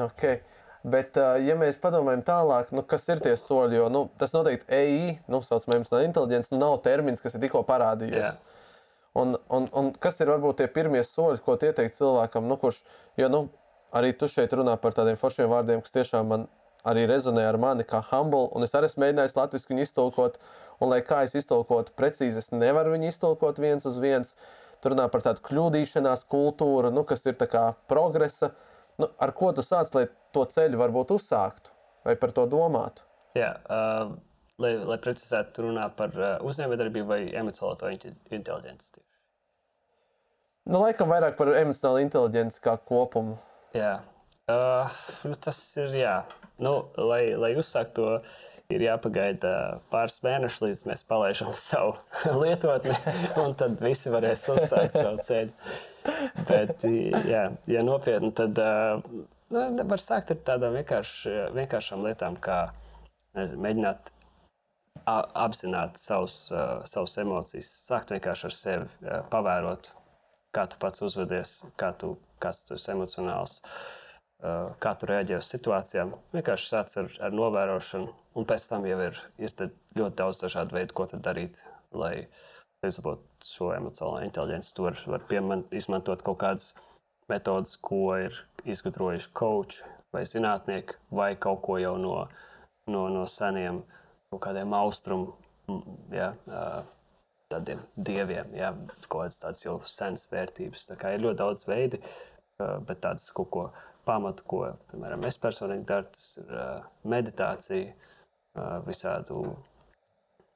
Okay. Bet, ja mēs padomājam tālāk, nu, kas ir tie soļi, jo nu, tas noteikti EI, nu, saucamā emocionālā inteligence, nu, nav termins, kas ir tikko parādījies. Yeah. Un, un, un kas ir varbūt tie pirmie soļi, ko ieteikt cilvēkam, nu, kurš, jo nu, arī tu šeit runā par tādiem foršiem vārdiem, kas tiešām man arī rezonē ar mani kā humble, un es arī esmu mēģinājis latviešu viņu iztulkot, un lai kā es iztulkotu precīzi, es nevaru viņu iztulkot viens uz viens. Tur runā par tādu kļūdīšanās kultūru, nu, kas ir progresa. Nu, ar ko tu sāc, lai to ceļu varbūt uzsāktu vai par to domātu? Jā, uh, lai, lai precizētu, runā par uh, uzņēmējdarbību vai emocionālo inteligenci. Nu, laikam vairāk par emocionālo inteligenci kā kopumu. Jā, uh, nu, tas ir jā Nu, lai, lai uzsāktu to, ir jāpagaida pāris mēnešus, līdz mēs palaidām savu lietotni, un tad visi varēs uzsākt savu ceļu. Bet, jā, ja nopietni, tad nu, var sākt ar tādām vienkārši, vienkāršām lietām, kā nezinu, mēģināt apzināt savus, savus emocijas, sākt vienkārši ar sevi, pavērot, kā tu pats uzvedies, kā tu, kāds tu esi emocionāls. Uh, kā tu reaģē uz situācijām. Vienkārši sāc ar, ar novērošanu, un pēc tam jau ir, ir ļoti daudz dažādu veidu, ko darīt, lai izlabotu šo emocionālo inteligenci. Tur var pieman, izmantot kaut kādas metodas, ko ir izgudrojuši koči vai zinātnieki, vai kaut ko jau no, no, no seniem kaut kādiem austrumu. Ja, Tādiem dieviem, ja, kaut kādas tādas jau senas vērtības. Tā kā ir ļoti daudz veidu, bet tādas kaut ko pamatu, ko piemēram, es personīgi daru. Tas ir uh, meditācija, uh, visādu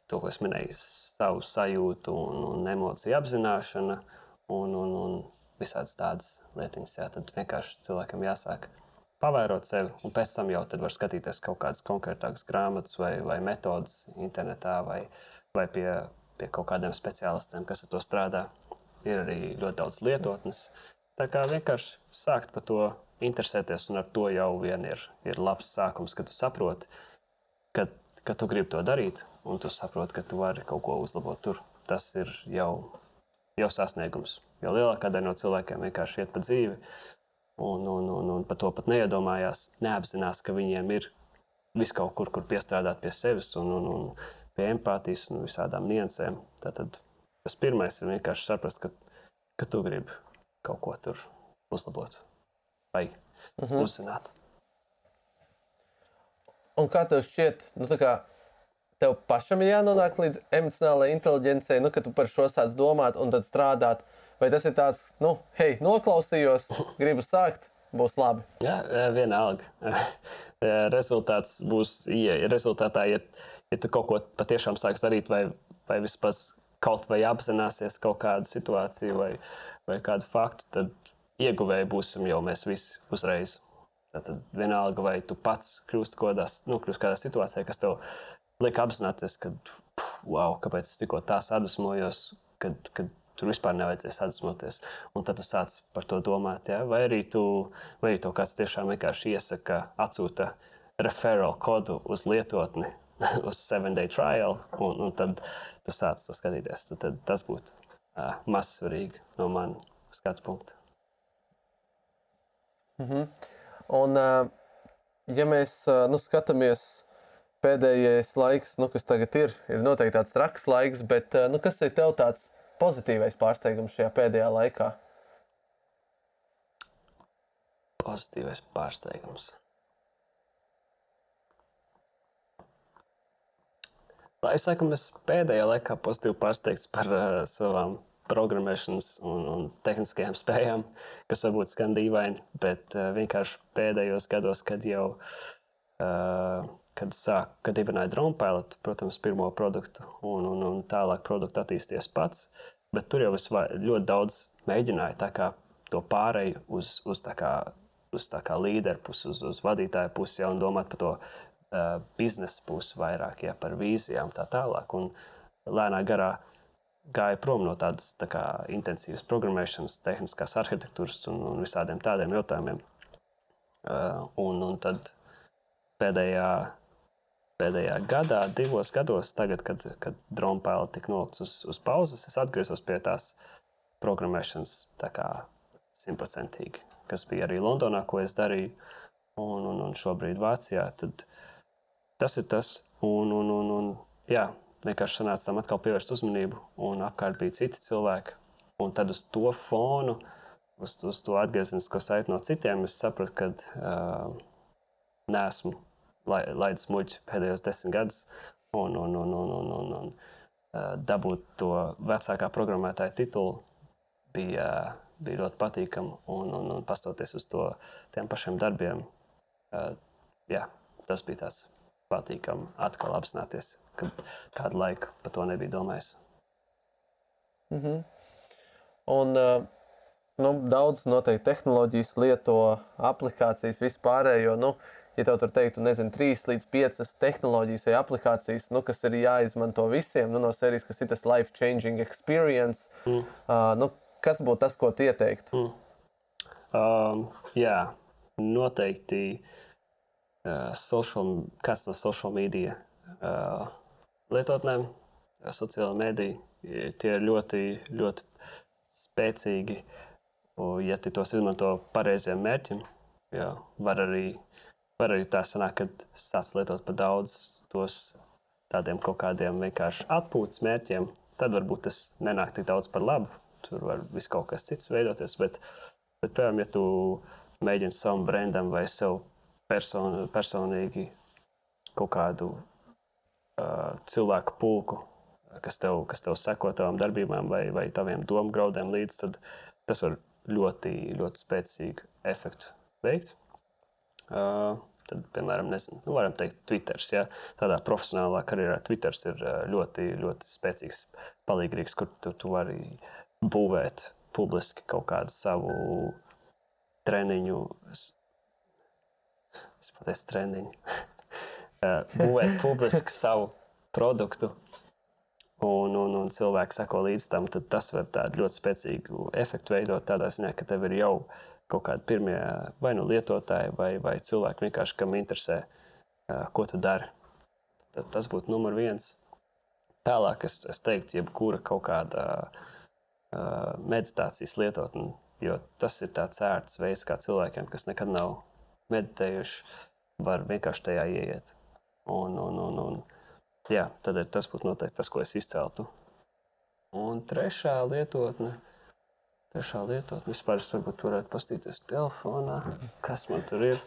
to, ko es minēju, savu sajūtu un, un emociju apzināšana un, un, un visādas tādas lietiņas. Jā, tad vienkārši cilvēkam jāsāk pavērot sevi, un pēc tam jau var skatīties kaut kādas konkrētākas grāmatas vai, vai metodas internetā vai, vai pie, pie kaut kādiem speciālistiem, kas ar to strādā. Ir arī ļoti daudz lietotnes. Tā kā vienkārši sākt par to interesēties, un ar to jau vien ir, ir labs sākums, kad tu saproti, ka, ka tu gribi to darīt, un tu saproti, ka tu vari kaut ko uzlabot tur. Tas ir jau jau sasniegums. Jo lielākā daļa no cilvēkiem vienkārši iet pa dzīvi un, un, un, un par to pat neiedomājās, neapzinās, ka viņiem ir vis kaut kur, kur piestrādāt pie sevis un, un, un pie empātijas un visādām niansēm. Tātad tas pirmais ir vienkārši saprast, ka, ka tu gribi kaut ko tur uzlabot vai uh. -huh. uzzināt. Un kā tev šķiet, nu, kā tev pašam ir jānonāk līdz emocionālajai inteligencei, nu, kad tu par šo sāc domāt un tad strādāt? Vai tas ir tāds, nu, hei, noklausījos, gribu sākt, būs labi? Jā, vienalga. Rezultāts būs, ja rezultātā, ja, ja tu kaut ko patiešām sāks darīt, vai, vai vispār kaut vai apzināsies kaut kādu situāciju vai, vai kādu faktu, tad ieguvēji būsim jau mēs visi uzreiz. Tad vienalga, vai tu pats kļūsi kaut kādā, nu, kļūst kādā situācijā, kas tev liek apzināties, ka, wow, kāpēc es tikko tā sadusmojos, kad, kad tur vispār nevajadzēja sadusmoties. Un tad tu sāc par to domāt, ja? vai arī tu, vai arī to kāds tiešām vienkārši iesaka, atsūta referral kodu uz lietotni, uz 7-day trial, un, un tad tu sāc to skatīties. Tad, tad tas būtu uh, maz svarīgi no manas skatu punkta. -hmm. Un, uh, ja mēs uh, nu, skatāmies pēdējais laiks, nu, kas tagad ir, ir noteikti tāds traks laiks, bet uh, nu, kas ir tev tāds pozitīvais pārsteigums šajā pēdējā laikā? Pozitīvais pārsteigums. Es saku, mēs pēdējā laikā pozitīvi pārsteigts par uh, savām programmēšanas un, un tehniskajām spējām, kas varbūt skan dīvaini, bet uh, vienkārši pēdējos gados, kad jau uh, kad sāk, kad dibināja drone pilotu, protams, pirmo produktu, un, un, un tālāk produktu attīstīties pats. Bet tur jau es ļoti daudz mēģināju to pārēju uz, uz, kā, uz līderu pusi, uz, uz vadītāju pusi, ja, un domāt par to uh, biznesa pusi vairāk, ja par vīzijām tā tālāk. Un lēnā garā gāja prom no tādas tā kā, intensīvas programmēšanas, tehniskās arhitektūras un, un visādiem tādiem jautājumiem. Uh, un, un tad pēdējā, pēdējā gadā, divos gados, tagad, kad, kad drona pēle tika nolikts uz, uz pauzes, es atgriezos pie tās programmēšanas simtprocentīgi, kas bija arī Londonā, ko es darīju, un, un, un šobrīd Vācijā. Tad tas ir tas, un, un, un, un jā, vienkārši sanāca tam atkal pievērst uzmanību, un apkārt bija citi cilvēki. Un tad uz to fonu, uz, uz to atgriezenisko saiti no citiem, es sapratu, ka uh, neesmu laidis muļķi pēdējos desmit gadus. Un, un, un, un, un, un, un uh, dabūt to vecākā programmētāja titulu bija, bija ļoti patīkami. Un, un, un pastoties uz to tiem pašiem darbiem, uh, jā, tas bija tāds patīkami atkal apzināties, ka kādu laiku par to nebija domājis. Mm -hmm. Un, uh, nu, daudz noteikti tehnoloģijas lieto, aplikācijas, vispārējo. Nu, ja tev tur teiktu, nezinu, trīs līdz piecas tehnoloģijas vai aplikācijas, nu, kas ir jāizmanto visiem, nu, no serijas, kas ir tas life-changing experience, mm. uh, nu, kas būtu tas, ko tu ieteiktu? Mm. Um, jā, noteikti uh, social, kāds no social media uh, lietotnēm, sociālā medija, tie ir ļoti, ļoti spēcīgi. Ja tu tos izmanto pareiziem mērķiem, jā, var, arī, var arī tā sanākt, ka sāc lietot par daudz tos tādiem kaut kādiem vienkārši atpūtas mērķiem, tad varbūt tas nenāk tik daudz par labu. Tur var viss kaut kas cits veidoties. Bet, bet piemēram, ja tu mēģini savam brandam vai sev person, personīgi kaut kādu cilvēku pulku, kas tev, kas tev seko tavām darbībām vai, vai taviem domu graudiem līdzi, tad tas var ļoti, ļoti spēcīgu efektu veikt. Uh, tad, piemēram, nezinu, nu, varam teikt, Twitter. Ja? Tādā profesionālā karjerā Twitter ir ļoti, ļoti spēcīgs palīgs, kur tu, tu vari būvēt publiski kaut kādu savu treniņu. Es pateicu, treniņu. Būvēt publiski savu produktu, un, un, un cilvēki sako līdz tam, tad tas var tādu ļoti spēcīgu efektu veidot. Tādā ziņā, ka tev ir jau kaut kādi pirmie vai nu lietotāji, vai, vai cilvēki vienkārši, kam interesē, ko tu dari. Tad tas būtu numur viens. Tālāk es, es teiktu, jebkura kaut kāda uh, meditācijas lietotni. Jo tas ir tāds ērts veids, kā cilvēkiem, kas nekad nav meditējuši, var vienkārši tajā ieiet. Un, un, un, un, jā, tad tas būtu noteikti tas, ko es izceltu. Un trešā lietotne. Trešā lietotne. Vispār es varbūt varētu pastīties telefonā, kas man tur ir.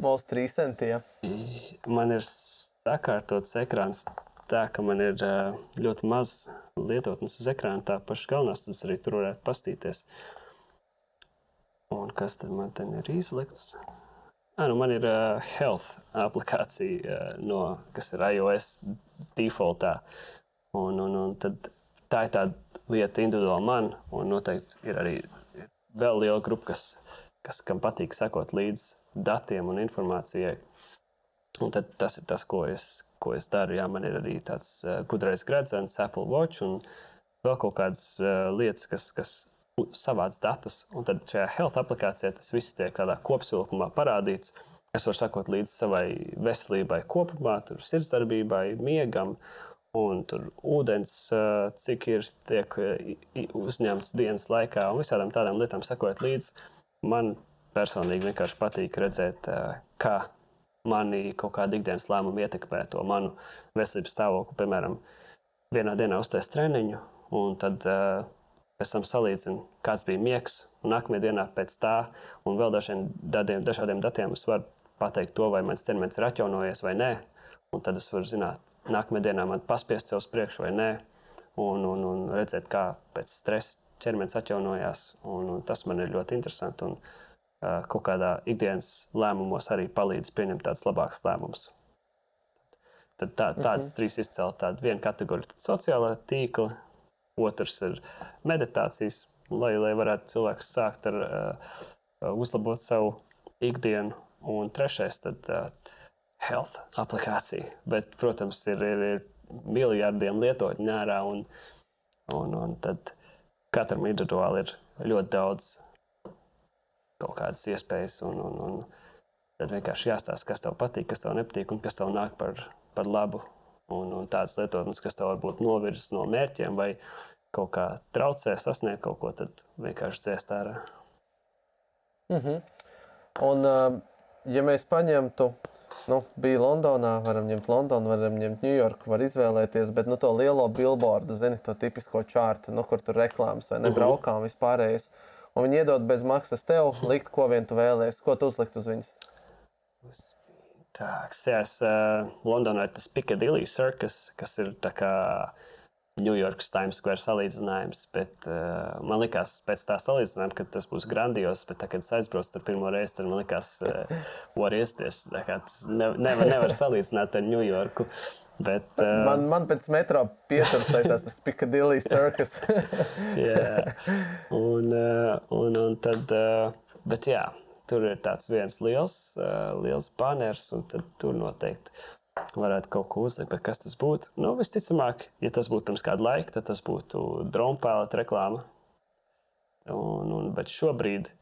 Mols 3 centiem. Man ir sakārtots ekrāns tā, ka man ir ļoti maz lietotnes uz ekrāna. Tā paša galvenās, tas arī tur varētu pastīties. Un kas tad man te ir izlikts? Ah, nu man ir uh, health aplikācija, uh, no, kas ir iOS defaultā. Un, un, un tā ir tāda lieta individuāli man, un noteikti ir arī vēl liela grupa, kas, kas kam patīk sekot līdzi datiem un informācijai. Un tad tas ir tas, ko es, ko es daru. Jā, man ir arī tāds uh, gudrais gredzens, Apple Watch un vēl kaut kādas uh, lietas, kas, kas savāc datus. Un tad šajā health aplikācijā tas viss tiek tādā kopsavilkumā parādīts. Es varu sakot līdzi savai veselībai kopumā, tur sirdsdarbībai, miegam. Un tur ūdens, uh, cik ir tiek uzņemts dienas laikā, un visādām tādām lietām sakot līdzi. Man personīgi vienkārši patīk redzēt, kā mani kaut kāda ikdienas lēmuma ietekmē to manu veselības stāvokli. Piemēram, vienā dienā uztaisīt treniņu, un tad uh, pēc tam salīdzinu, kāds bija miegs. Un nākamajā dienā pēc tā, un vēl dažiem dadiem, dažādiem datiem, es varu pateikt to, vai mans ķermenis ir atjaunojies vai nē. Un tad es varu zināt, nākamajā dienā man paspiest sev uz priekšu vai nē. Un, un, un redzēt, kā pēc stresa ķermenis atjaunojās. Un, un tas man ir ļoti interesanti. Un, uh, kaut kādā ikdienas lēmumos arī palīdz pieņemt tādus labākus lēmumus. Tad tā, tādas -huh. trīs izcēlta. Tāda viena kategorija ir sociālā tīkla, otrs ir meditācijas, lai, lai varētu cilvēks sākt ar uh, uzlabot savu ikdienu, un trešais tad uh, health aplikācija. Bet, protams, ir, ir, ir miljardiem lietotņu ārā, un, un, un tad katram individuāli ir ļoti daudz kaut kādas iespējas. Un, un, un tad vienkārši jāstāsta, kas tev patīk, kas tev nepatīk un kas tev nāk par, par labu. Un, un tādas lietotnes, kas tev varbūt novirzas no mērķiem vai kaut kā traucē sasniegt kaut ko, tad vienkārši dzēst ārā. Mm -hmm. Un, ja mēs paņemtu, nu, bija Londonā, varam ņemt Londonu, varam ņemt Ņujorku, var izvēlēties, bet nu, to lielo billboardu, zini, to tipisko čārtu, nu, kur tur reklāmas vai ne, uh -huh. braukām vispārējais. Un viņi iedod bez maksas tev, likt, ko vien tu vēlēsies, ko tu uzlikt uz viņas. Tā, kas jās, uh, Londonā ir tas Piccadilly Circus, kas ir tā kā Ņujorkas Times Square salīdzinājums. Bet, uh, man liekas, pēc tā salīdzinājuma, ka tas būs grandios, bet tā, kad es aizbraucu tur pirmo reizi, tad man liekas, uh, var iesties. Ne, nevar, nevar salīdzināt ar Ņujorku. Bet, uh, man, man pēc metro pieturas taisās tas Piccadilly Circus. jā, un, uh, un, un tad, uh, bet jā, tur ir tāds viens liels, uh, liels banners, un tur noteikti varētu kaut ko uzlikt, bet kas tas būtu? Nu, visticamāk, ja tas būtu pirms kāda laika, tad tas būtu drona pēlēta reklāma. Un, un, bet šobrīd,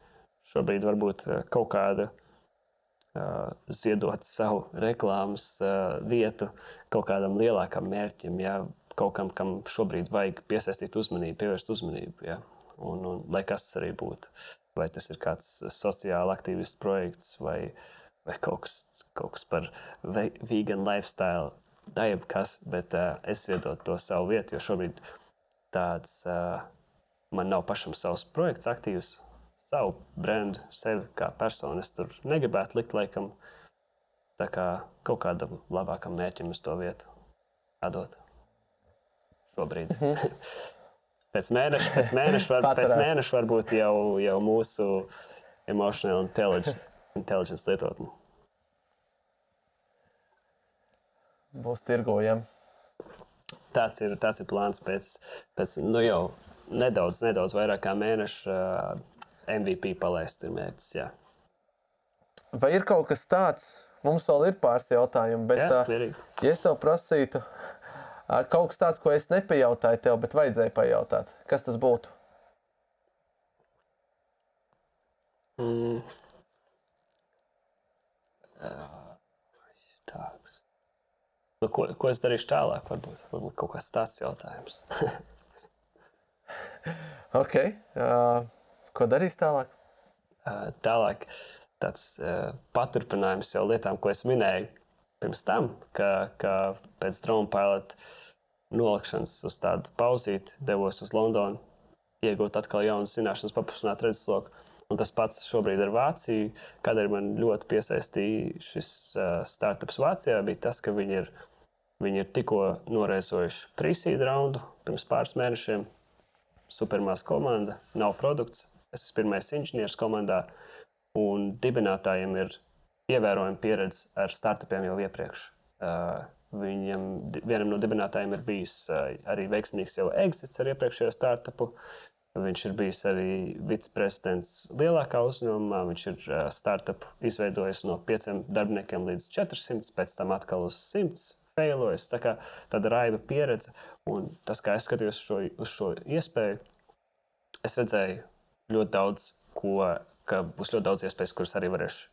šobrīd varbūt eh, kaut kāda uh, ziedot savu reklāmas uh, vietu kaut kādam lielākam mērķim, ja? kaut kam, kam šobrīd vajag piesaistīt uzmanību, pievērst uzmanību. Ja? Un, un, lai kas tas arī būtu. Vai tas ir kāds sociāli aktīvs projekts vai, vai kaut kas kaut kas par vegan lifestyle, daļai kas, bet uh, es iedodu to savu vietu, jo šobrīd tāds uh, man nav pašam savs projekts aktīvs, savu brendu, sevi kā personu. Es tur negribētu likt laikam tā kā kaut kādam labākam mērķim uz to vietu atdot šobrīd. Pēc mēneša, pēc mēneša, var, pēc mēneša varbūt jau, jau mūsu emotional intelligence, intelligence lietotne. būs tirgojami. Tāds ir, tāds ir plāns pēc, pēc nu jau nedaudz, nedaudz vairāk kā mēneša uh, MVP palaist ir mērķis. Jā. Vai ir kaut kas tāds, mums vēl ir pāris jautājumi, bet, jā, uh, ja es tev prasītu, kaut kas tāds, ko es nepajautāju tev, bet vajadzēja pajautāt, kas tas būtu? Mm. Tāds. Nu, ko, ko es darīšu tālāk? Varbūt, varbūt kaut kas tāds jautājums. ok. Uh, ko darīs tālāk? Uh, tālāk tāds uh, paturpinājums jau lietām, ko es minēju pirms tam, ka, ka pēc drona pilota nolikšanas uz tādu pauzīti devos uz Londonu, iegūt atkal jaunas zināšanas, paplašināt redzesloku. Un tas pats šobrīd ar Vāciju. Kādēļ man ļoti piesaistīja šis uh, startups Vācijā, bija tas, ka viņi ir, viņi ir tikko norēsojuši pre-seed raundu pirms pāris mēnešiem. Supermās komanda, nav produkts. Es esmu pirmais inženieris komandā, un dibinātājiem ir ievērojama pieredze ar startupiem jau iepriekš. Uh, Viņam, vienam no dibinātājiem ir bijis uh, arī veiksmīgs jau exits ar iepriekšējo startupu. Viņš ir bijis arī viceprezidents lielākā uzņēmumā. Viņš ir uh, startup izveidojis no pieciem darbiniekiem līdz 400, pēc tam atkal uz 100. Failojis. Tā kā tāda raiba pieredze, un tas, kā es skatījos šo, uz šo iespēju, es redzēju ļoti daudz, ko, ka būs ļoti daudz iespējas, kuras arī varēšu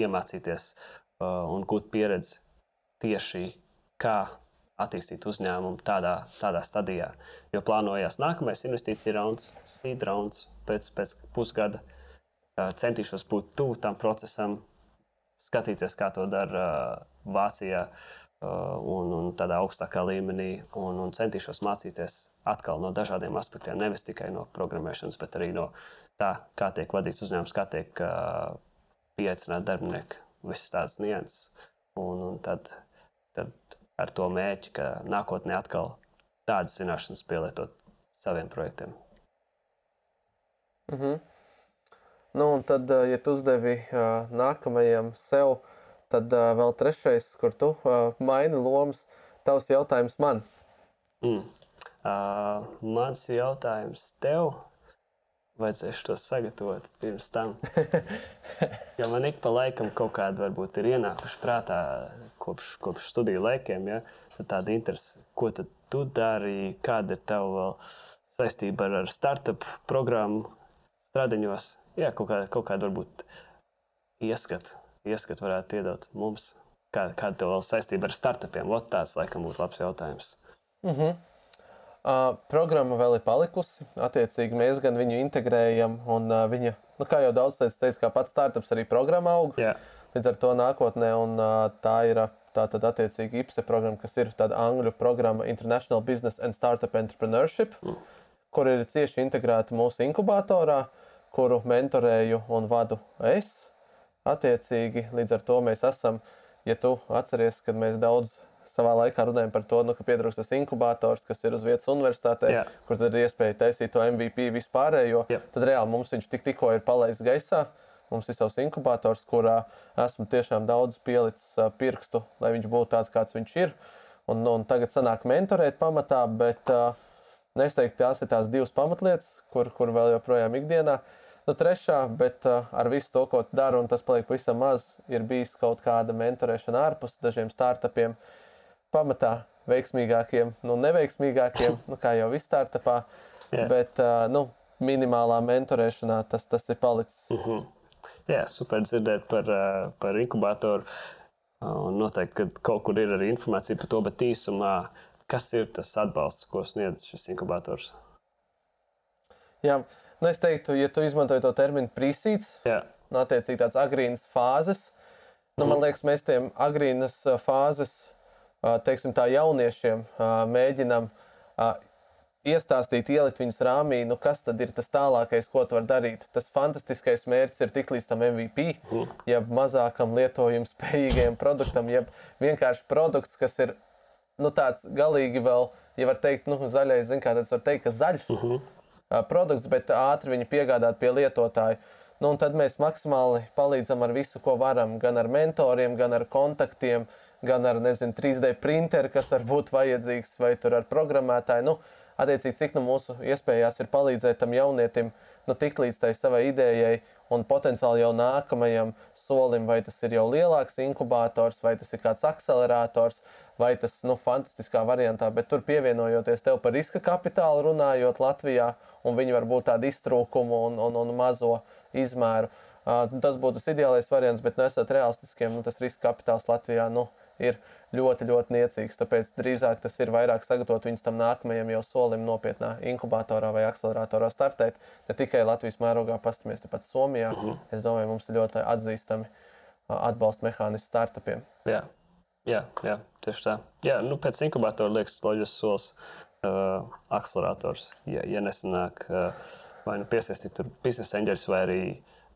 iemācīties uh, un gūt pieredzi tieši kā attīstīt uzņēmumu tādā, tādā stadijā. Jo plānojās nākamais investīcija rauns, seed rauns pēc, pēc pusgada. Centīšos būt tuvu tam procesam, skatīties, kā to dara Vācijā un, un tādā augstākā līmenī, un, un centīšos mācīties atkal no dažādiem aspektiem, nevis tikai no programmēšanas, bet arī no tā, kā tiek vadīts uzņēmums, kā tiek uh, pieaicināti darbinieki, visas tādas nianses. Un, un tad, tad ar to mērķi, ka nākotnē atkal tādas zināšanas pielietot saviem projektiem. Mm -hmm. nu, un tad, eh, ja tu uzdevi uh, nākamajam sev, tad uh, vēl trešais, kur tu uh, maini lomas, tavs jautājums man. Mm. Uh, mans jautājums tev vajadzēs to sagatavot pirms tam. jo man ik pa laikam kaut kāda varbūt ir ienākuši prātā kopš, kopš studiju laikiem. Ja? Tāda interese, ko tad tu dari, kāda ir tava saistība ar, ar startup programmu stradiņos. Jā, kaut kāda, kaut kāda varbūt ieskatu, ieskatu varētu iedot mums. Kā, kāda tev vēl saistība ar startupiem? Vot tāds laikam būtu labs jautājums. Mm -hmm. Uh, programma vēl ir palikusi. Attiecīgi, mēs gan viņu integrējam, un uh, viņa, nu, kā jau daudz teica, kā pats startups arī programma aug. Yeah. Līdz ar to nākotnē, un uh, tā ir tā tad attiecīgi IPSE programma, kas ir tāda angļu programma International Business and Startup Entrepreneurship, mm. kur ir cieši integrēta mūsu inkubatorā, kuru mentorēju un vadu es. Attiecīgi, līdz ar to mēs esam, ja tu atceries, kad mēs daudz savā laikā runājam par to, nu, ka pietrūkst tas inkubators, kas ir uz vietas universitātē, yeah. kur tad ir iespēja taisīt to MVP vispārējo. Yeah. Tad reāli mums viņš tik, tikko ir palaists gaisā. Mums ir savs inkubators, kurā esmu tiešām daudz pielicis pirkstu, lai viņš būtu tāds, kāds viņš ir. Un, un tagad sanāk mentorēt pamatā, bet uh, es teiktu, tās ir tās divas pamatlietas, kur, kur vēl joprojām ikdienā. Nu, trešā, bet uh, ar visu to, ko daru, un tas paliek pavisam maz, ir bijis kaut kāda mentorēšana ārpus dažiem startupiem. Uh, pamatā veiksmīgākiem, nu, neveiksmīgākiem, nu, kā jau viss startupā. Yeah. Bet uh, nu, minimālā mentorēšanā tas, tas ir palicis. Uh -huh. Jā, super dzirdēt par, uh, par inkubatoru. Un noteikti, ka kaut kur ir arī informācija par to, bet īsumā, kas ir tas atbalsts, ko sniedz šis inkubators? Jā, nu es teiktu, ja tu izmantoji to terminu prīsīts, nu, attiecīgi tādas agrīnas fāzes, nu, man liekas, mēs tiem agrīnas fāzes teiksim, tā jauniešiem mēģinam iestāstīt, ielikt viņus rāmī, nu kas tad ir tas tālākais, ko tu vari darīt. Tas fantastiskais mērķis ir tik līdz tam MVP, jeb mazākam lietojuma spējīgajam produktam, jeb vienkārši produkts, kas ir nu, tāds galīgi vēl, ja var teikt, nu, zaļais, zin kā tāds var teikt, ka zaļš uh -huh. produkts, bet ātri viņu piegādāt pie lietotāja. Nu, un tad mēs maksimāli palīdzam ar visu, ko varam, gan ar mentoriem, gan ar kontaktiem, gan ar nezinu, 3D printeri, kas var būt vajadzīgs, vai ar programmētāju. Nu, attiecīgi, cik nu mūsu iespējās ir palīdzēt tam jaunietim nu, tikt līdz tai savai idejai un potenciāli jau nākamajam solim, vai tas ir jau lielāks inkubators, vai tas ir kāds akcelerators, vai tas nu, fantastiskā variantā, bet tur pievienojoties tev par riska kapitālu runājot Latvijā, un viņi var būt tādi iztrūkumu un, un, un mazo izmēru. Tas būtu tas ideālais variants, bet nesot realistiskiem, nu, tas riska kapitāls Latvijā nu, ir ļoti, ļoti niecīgs. Tāpēc drīzāk tas ir vairāk sagatavot viņus tam nākamajam jau solim nopietnā inkubatorā vai akceleratorā startēt. Ne tikai Latvijas mērogā, pastamies tepat Somijā. Mm -hmm. Es domāju, mums ir ļoti atzīstami atbalsta mehānismi startupiem. Jā. Jā, jā, tieši tā. Jā, nu, pēc inkubatora liekas, loģisks solis uh, akcelerators. Ja, ja nesanāk, uh, vai nu piesaistīt biznesa eņģeļus, vai arī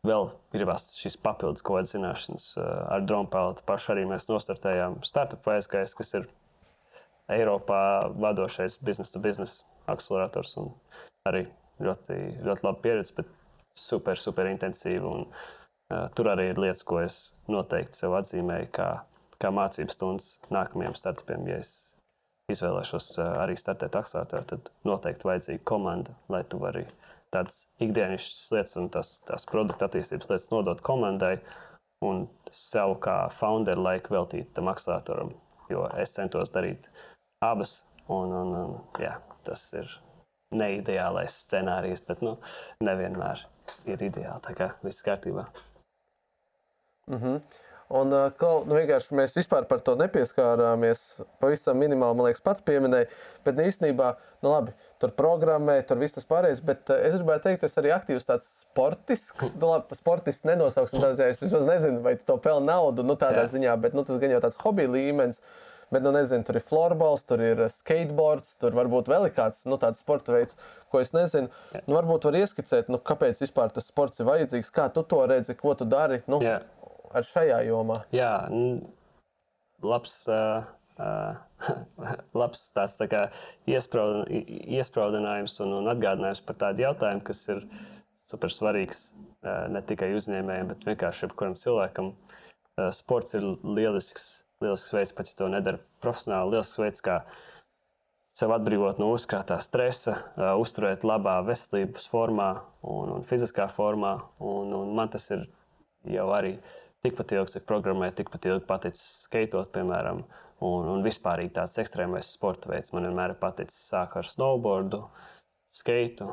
vēl gribās šīs papildus kaut kādas zināšanas uh, ar dronu pelētu. Paši arī mēs nostartējām startup VSGS, kas ir Eiropā vadošais biznesa to biznesa akcelerators. Arī ļoti, ļoti laba pieredze, bet super, super intensīva. Un, uh, tur arī ir lietas, ko es noteikti sev atzīmēju, kā, kā mācību stundas nākamajiem startupiem. Ja es izvēlēšos uh, arī startēt akceleratoru, tad noteikti vajadzīga komanda, lai tu varētu tādas ikdienas lietas un tās, tās produkta attīstības lietas nodot komandai un sev kā founderu laiku veltīt tam akcelēratoram. Jo es centos darīt abas, un, un, un jā, tas ir neideālais scenārijs, bet nu, nevienmēr ir ideāli. Tā kā viss kārtībā. Mm -hmm. Un uh, nu, vienkārši mēs vispār par to nepieskārāmies. Pavisam minimāli, man liekas, pats pieminēja. Bet nu, īstenībā, nu labi, tur programmē, tur viss tas pārējais. Bet uh, es gribēju teikt, tas arī aktīvs tāds sportisks. Nu, labi, sportists nenosauksim tādā ziņā. Es vismaz nezinu, vai tu to pelni naudu, nu tādā Jā. ziņā, bet nu, tas gan jau tāds hobija līmenis. Bet, nu, nezinu, tur ir florbols, tur ir skateboards, tur varbūt vēl ir kāds nu, tāds sporta veids, ko es nezinu. Nu, varbūt var ieskicēt, nu, kāpēc vispār tas sports ir vajadzīgs, kā tu to redzi, ko tu dari. Nu, Jā ar šajā jomā? Jā, labs. Uh, uh, labs tāds tā kā iespraud, iespraudinājums un, un atgādinājums par tādu jautājumu, kas ir super svarīgs uh, ne tikai uzņēmējiem, bet vienkārši jebkuram cilvēkam. Uh, sports ir lielisks, lielisks veids, pat ja to nedara profesionāli, lielisks veids, kā sev atbrīvot no uzkrātā stresa, uzturēt labā veselības formā un, un fiziskā formā. Un, un man tas ir jau arī uh, tikpat ilgi, cik programmē, tikpat ilgi paticis skaitot, piemēram. Un, un vispār tāds ekstrēmais sporta veids man vienmēr ir paticis. Sākot ar snowboardu, skaitu.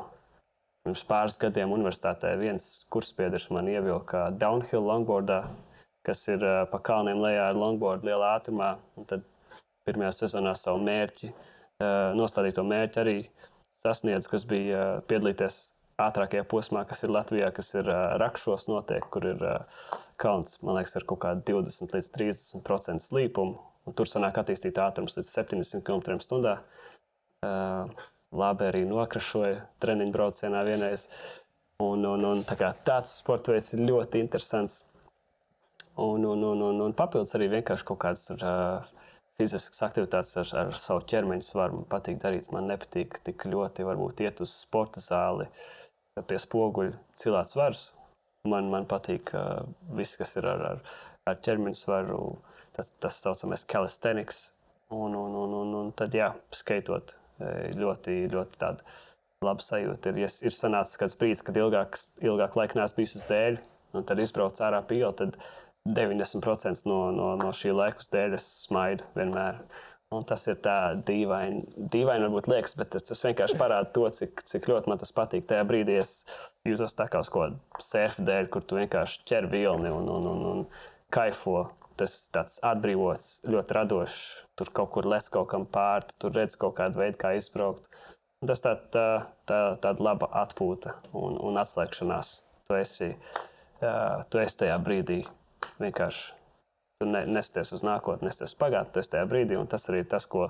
Pirms pāris gadiem universitātē viens kursbiedrs man ievilka downhill longboardā, kas ir uh, pa kalniem lejā ar longboardu lielā ātrumā. Tad pirmajā sezonā savu mērķi, uh, nostādīto mērķi arī sasniedz, kas bija uh, piedalīties ātrākajā posmā, kas ir Latvijā, kas ir uh, Rakšos, notiek, kur ir uh, kalns, man liekas, ar kaut kādu 20 līdz 30% slīpumu. Tur sanāk attīstīt ātrums līdz 70 km/h. Uh, labi arī nokrašoja treniņu braucienā vienreiz. Un, un, un, tā kā, tāds sports veids ir ļoti interesants. Un, un, un, un, un papildus arī vienkārši kaut kādas uh, fiziskas aktivitātes ar, ar savu ķermeņa svaru. Man patīk darīt. Man nepatīk tik ļoti varbūt iet uz sporta zāli. Uh, pie spoguļa cilāt svarus. Man, man patīk uh, viss, kas ir ar, ar, ar ķermeņa svaru, tas, tas saucamais calisthenics. Un, un, un, un, un tad, jā, skaitot, ļoti, ļoti tāda laba sajūta. Ir, ja ir sanācis kāds brīdis, kad ilgāk, ilgāk laika neesmu bijis uz dēļ, un tad izbraucu ārā ielas, tad 90% no, no, no šī laika uz dēļ es smaidu vienmēr. Un tas ir tā dīvaini, dīvaini varbūt liekas, bet tas, vienkārši parāda to, cik, cik ļoti man tas patīk. Tajā brīdī es jūtos tā kā uz kāda surfa dēļ, kur tu vienkārši ķer vilni un, un, un, un kaifo. Tas tāds atbrīvots, ļoti radošs. Tur kaut kur lec kaut kam pāri, tur redz kaut kādu veidu, kā izbraukt. Tas tā, tā, tā, tāda laba atpūta un, un atslēgšanās. Tu esi, tu esi tajā brīdī vienkārši Tu ne, nesties uz nākotni, nesties uz pagātni, tas tajā brīdī. Un tas arī tas, ko,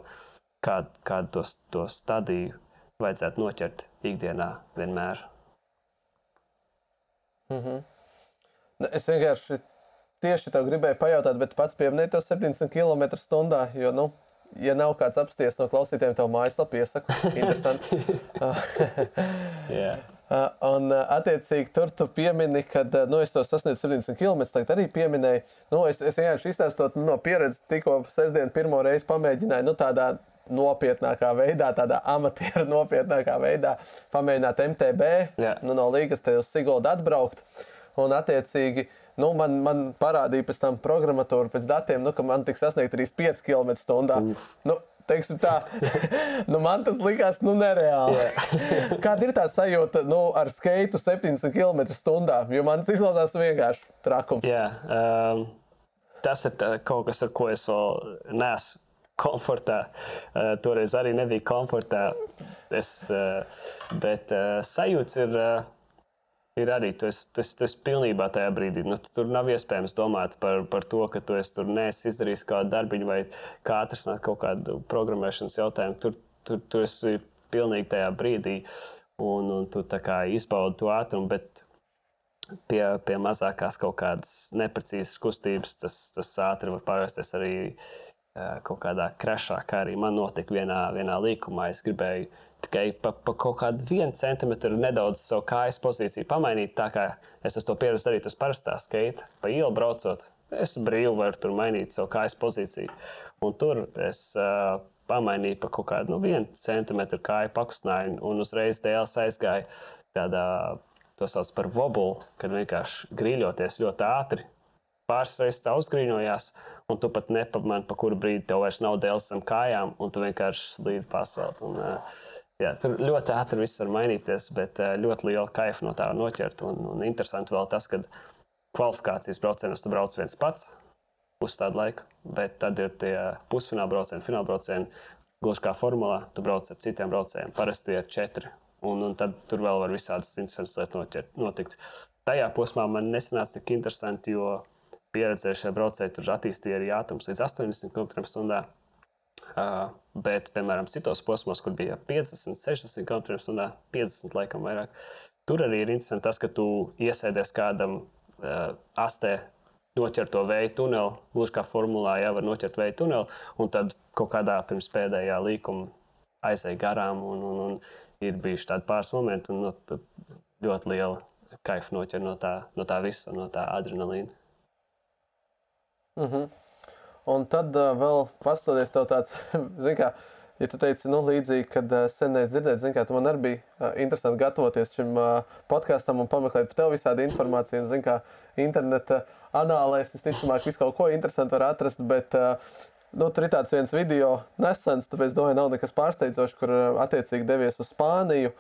kādu kā to, to stadiju vajadzētu noķert ikdienā vienmēr. Mm -hmm. Es vienkārši tieši tā gribēju pajautāt, bet pats pieminēji to 70 km/h. Jo, nu, ja nav kāds apsties no klausītājiem, tev mājaslapā iesaku. Interesanti. yeah. Un, attiecīgi, tur tu piemini, ka nu, es to sasniedzu 70 km. Tagad arī pieminēju, nu, es, es vienkārši izstāstot no pieredzes, tikko sestdien pirmo reizi pamēģināju nu, tādā nopietnākā veidā, tādā amatieru nopietnākā veidā pamēģināt MTB, yeah. nu, no Līgas te uz Siguldu atbraukt. Un, attiecīgi, nu, man, man parādīja pēc tam programmatūru pēc datiem, nu, ka man tiks sasniegt arī 5 km/h. Nu, teiksim tā, nu man tas likās nu, nereāli. Kāda ir tā sajūta nu, ar skeitu 70 km/h? Jo man tas izklausās vienkārši trakums. Yeah, um, tas ir tā, kaut kas, ar ko es vēl neesmu komfortā. Uh, toreiz arī nebija komfortā. Es, uh, bet uh, sajūta ir. Uh, ir arī tas, tas, tas pilnībā tajā brīdī. Nu, tur nav iespējams domāt par, par to, ka tu tur neesi izdarījis kādu darbiņu vai kā atrisināt kaut kādu programmēšanas jautājumu. Tur, tur, tur esi pilnīgi tajā brīdī un, un tu izbaudi to ātrumu. Bet pie, pie mazākās kaut kādas neprecīzas kustības tas, tas ātri var pārvērsties arī kaut kādā krešā, kā arī man notika vienā, vienā līkumā. Es gribēju tikai pa, pa kaut kādu vienu centimetru nedaudz savu kājas pozīciju pamainīt, tā kā es to pieredzu darīt uz parastā skaita, pa ielu braucot. Es brīvi varu tur mainīt savu kājas pozīciju. Un tur es uh, pamainīju pa kaut kādu nu, vienu centimetru kāju pakustinājumu, un uzreiz dēls aizgāja tādā, to sauc par vobulu, kad vienkārši grīļoties ļoti ātri. Pāris reizes tā uzgrīņojās, un tu pat nepamani, pa kuru brīdi tev vairs nav dēls zem kājām, un tu vienkārši līdzi pasvērt. Un, uh, Jā, tur ļoti ātri viss var mainīties, bet eh, ļoti liela kaifa no tā noķert. Un, un interesanti vēl tas, ka kvalifikācijas braucienos tu brauc viens pats uz tādu laiku, bet tad ir tie pusfināla braucieni, fināla braucieni. Gluži kā formulā, tu brauc ar citiem braucējiem. Parasti ir četri. Un, un tad tur vēl var visādas interesantas lietas noķert, notikt. Tajā posmā man nesanāca tik interesanti, jo pieredzējušie braucēji tur attīstīja arī ātrums līdz 80 km/h. Bet, piemēram, citos posmos, kur bija 50, 60 km/h, 50 laikam vairāk, tur arī ir interesanti tas, ka tu iesēdies kādam uh, astē noķert to vēja tuneli, gluži kā formulā, jau var noķert vēja tuneli, un tad kaut kādā pirms pēdējā līkuma aizēja garām, un, un, un ir bijuši tādi pāris momenti, un no, ļoti liela kaifa noķer no tā, no tā visa, no tā adrenalīna. Mm -hmm. Un tad uh, vēl pastoties tev tāds, zini, kā, ja tu teici, nu, līdzīgi, kad uh, sen neesi dzirdējis, zini, kā tu man arī bija uh, interesanti gatavoties šim uh, podkāstam un pameklēt par tevi visādi informāciju. Un, zini, kā interneta anālēs visticamāk visu kaut ko interesantu var atrast, bet uh, nu, tur ir tāds viens video nesens, tāpēc domāju, nav nekas pārsteidzošs, kur uh, attiecīgi devies uz Spāniju.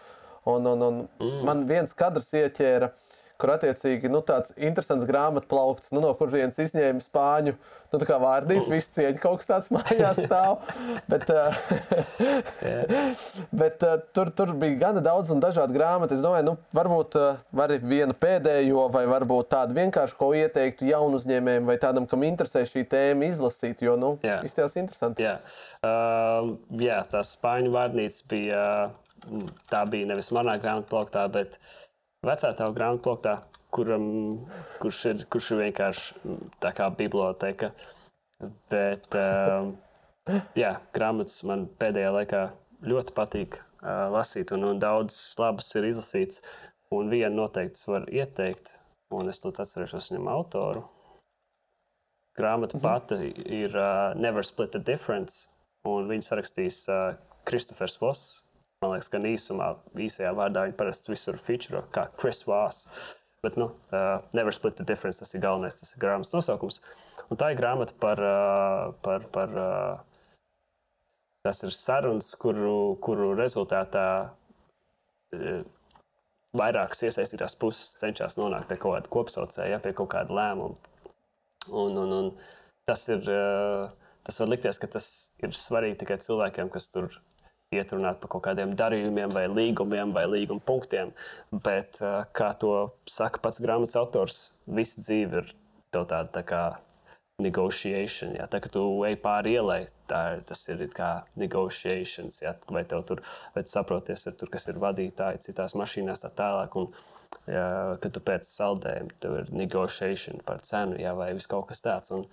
Un, un, un mm. man viens kadrs ieķēra uh, kur attiecīgi nu, tāds interesants grāmatplaukts, nu, no kurienes izņēma spāņu nu, vārdīs, visu cieņu kaut kas tāds mājās stāv. bet uh, bet uh, tur, tur bija gana daudz un dažādu grāmatu. Es domāju, nu, varbūt uh, var vienu pēdējo, vai varbūt tādu vienkārši ko ieteiktu jaunu uzņēmējiem vai tādam, kam interesē šī tēma, izlasīt. Jo, nu, izties interesanti. Jā, uh, jā tā spāņu vārnīca bija. Tā bija nevis manā grāmatplauktā, bet uh, vecā tava grāmatplaktā, kuram, kurš, ir, kurš ir vienkārši tā kā biblioteka. Bet, uh, jā, grāmatas man pēdējā laikā ļoti patīk uh, lasīt, un, un daudz labas ir izlasīts. Un vienu noteikti var ieteikt, un es to atcerēšos viņam autoru. Grāmata mhm. pati ir uh, Never Split the Difference, un viņu sarakstījis uh, Kristofers Voss. Man liekas, ka īsumā, īsajā vārdā viņi parasti visur feature, kā Chris Voss. Bet, nu, uh, Never Split the Difference, tas ir galvenais, tas ir grāmatas nosaukums. Un tā ir grāmata par, uh, par, par uh, tas ir sarunas, kuru, kuru rezultātā uh, vairākas iesaistītās puses cenšas nonākt pie kaut kāda kopsaucēja, pie kaut kāda lēmuma. Un, un, un tas, ir, tas var likties, ka tas ir svarīgi tikai cilvēkiem, kas tur iet runāt par kaut kādiem darījumiem, vai līgumiem, vai līguma punktiem. Bet, kā to saka pats grāmatas autors, visa dzīve ir tāda tā kā negotiation. Ja? Tā kā tu ej pāri ielai, tā tas ir kā negotiations. Ja? Vai tur, vai tu saproties, ir tur, kas ir vadītāji citās mašīnās, tā tālāk. Un, ja, kad tu pēc saldējuma tev ir negotiation par cenu, ja? vai kaut kas tāds. Un,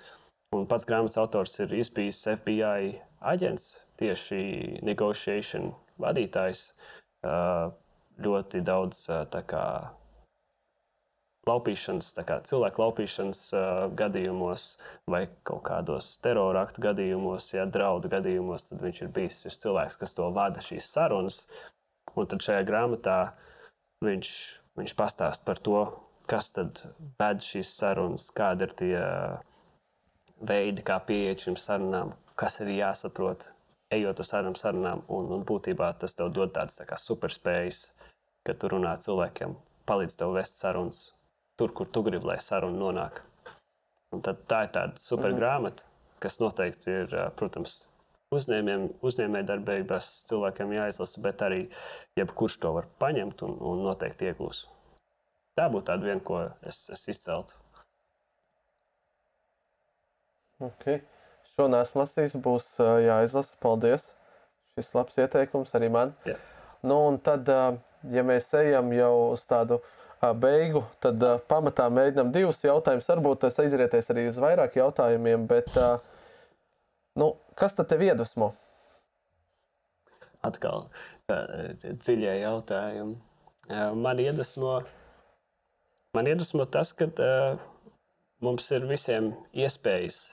un pats grāmatas autors ir izbijis FBI aģents tieši negotiation vadītājs ļoti daudz kā, laupīšanas, kā, cilvēku laupīšanas gadījumos vai kaut kādos terora aktu gadījumos, ja draudu gadījumos, tad viņš ir bijis šis cilvēks, kas to vada šīs sarunas. Un tad šajā grāmatā viņš, viņš pastāst par to, kas tad ved šīs sarunas, kādi ir tie veidi, kā pieiet šīm sarunām, kas ir jāsaprot, ejot uz tādām sarunām, un, un būtībā tas tev dod tādas tā superspējas, ka tu runā cilvēkiem, palīdz tev vest sarunas tur, kur tu gribi, lai saruna nonāk. Un tad tā ir tāda super Mhm. grāmata, kas noteikti ir, protams, uzņēmējdarbības cilvēkiem jāizlasa, bet arī jebkurš to var paņemt un, un noteikti iegūs. Tā būtu tāda viena, ko es, es izceltu. Okay. Šo nesmu lasījis, būs jāizlasa. Paldies! Šis labs ieteikums arī man. Jā. Nu, un tad, ja mēs ejam jau uz tādu beigu, tad pamatā mēģinām divus jautājumus. Varbūt tas aizrieties arī uz vairāk jautājumiem, bet nu, kas tad tev iedvesmo? Atkal dziļie jautājumi. Man iedvesmo, man iedvesmo tas, ka uh, mums ir visiem iespējas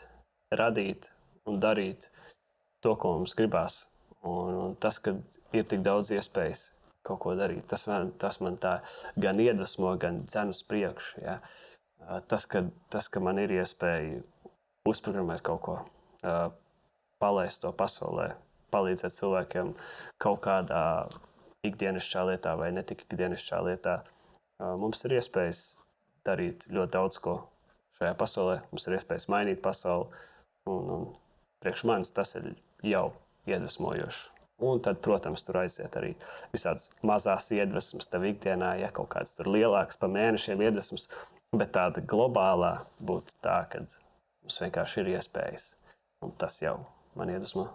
radīt un darīt to, ko mums gribās. Un, un tas, ka ir tik daudz iespējas kaut ko darīt, tas man, tas man tā gan iedvesmo, gan dzen uz priekšu. Ja? Tas, ka, tas, ka man ir iespēja uzprogrammēt kaut ko, palaist to pasaulē, palīdzēt cilvēkiem kaut kādā ikdienišķā lietā vai ne tik ikdienišķā lietā. Mums ir iespējas darīt ļoti daudz ko šajā pasaulē. Mums ir iespējas mainīt pasauli. Un, un priekš manis tas ir jau iedvesmojoši. Un tad, protams, tur aiziet arī visādas mazas iedvesmas tev ikdienā, ja kaut kāds tur lielāks pa mēnešiem iedvesmas. Bet tāda globālā būtu tā, ka mums vienkārši ir iespējas. Un tas jau man iedvesmo.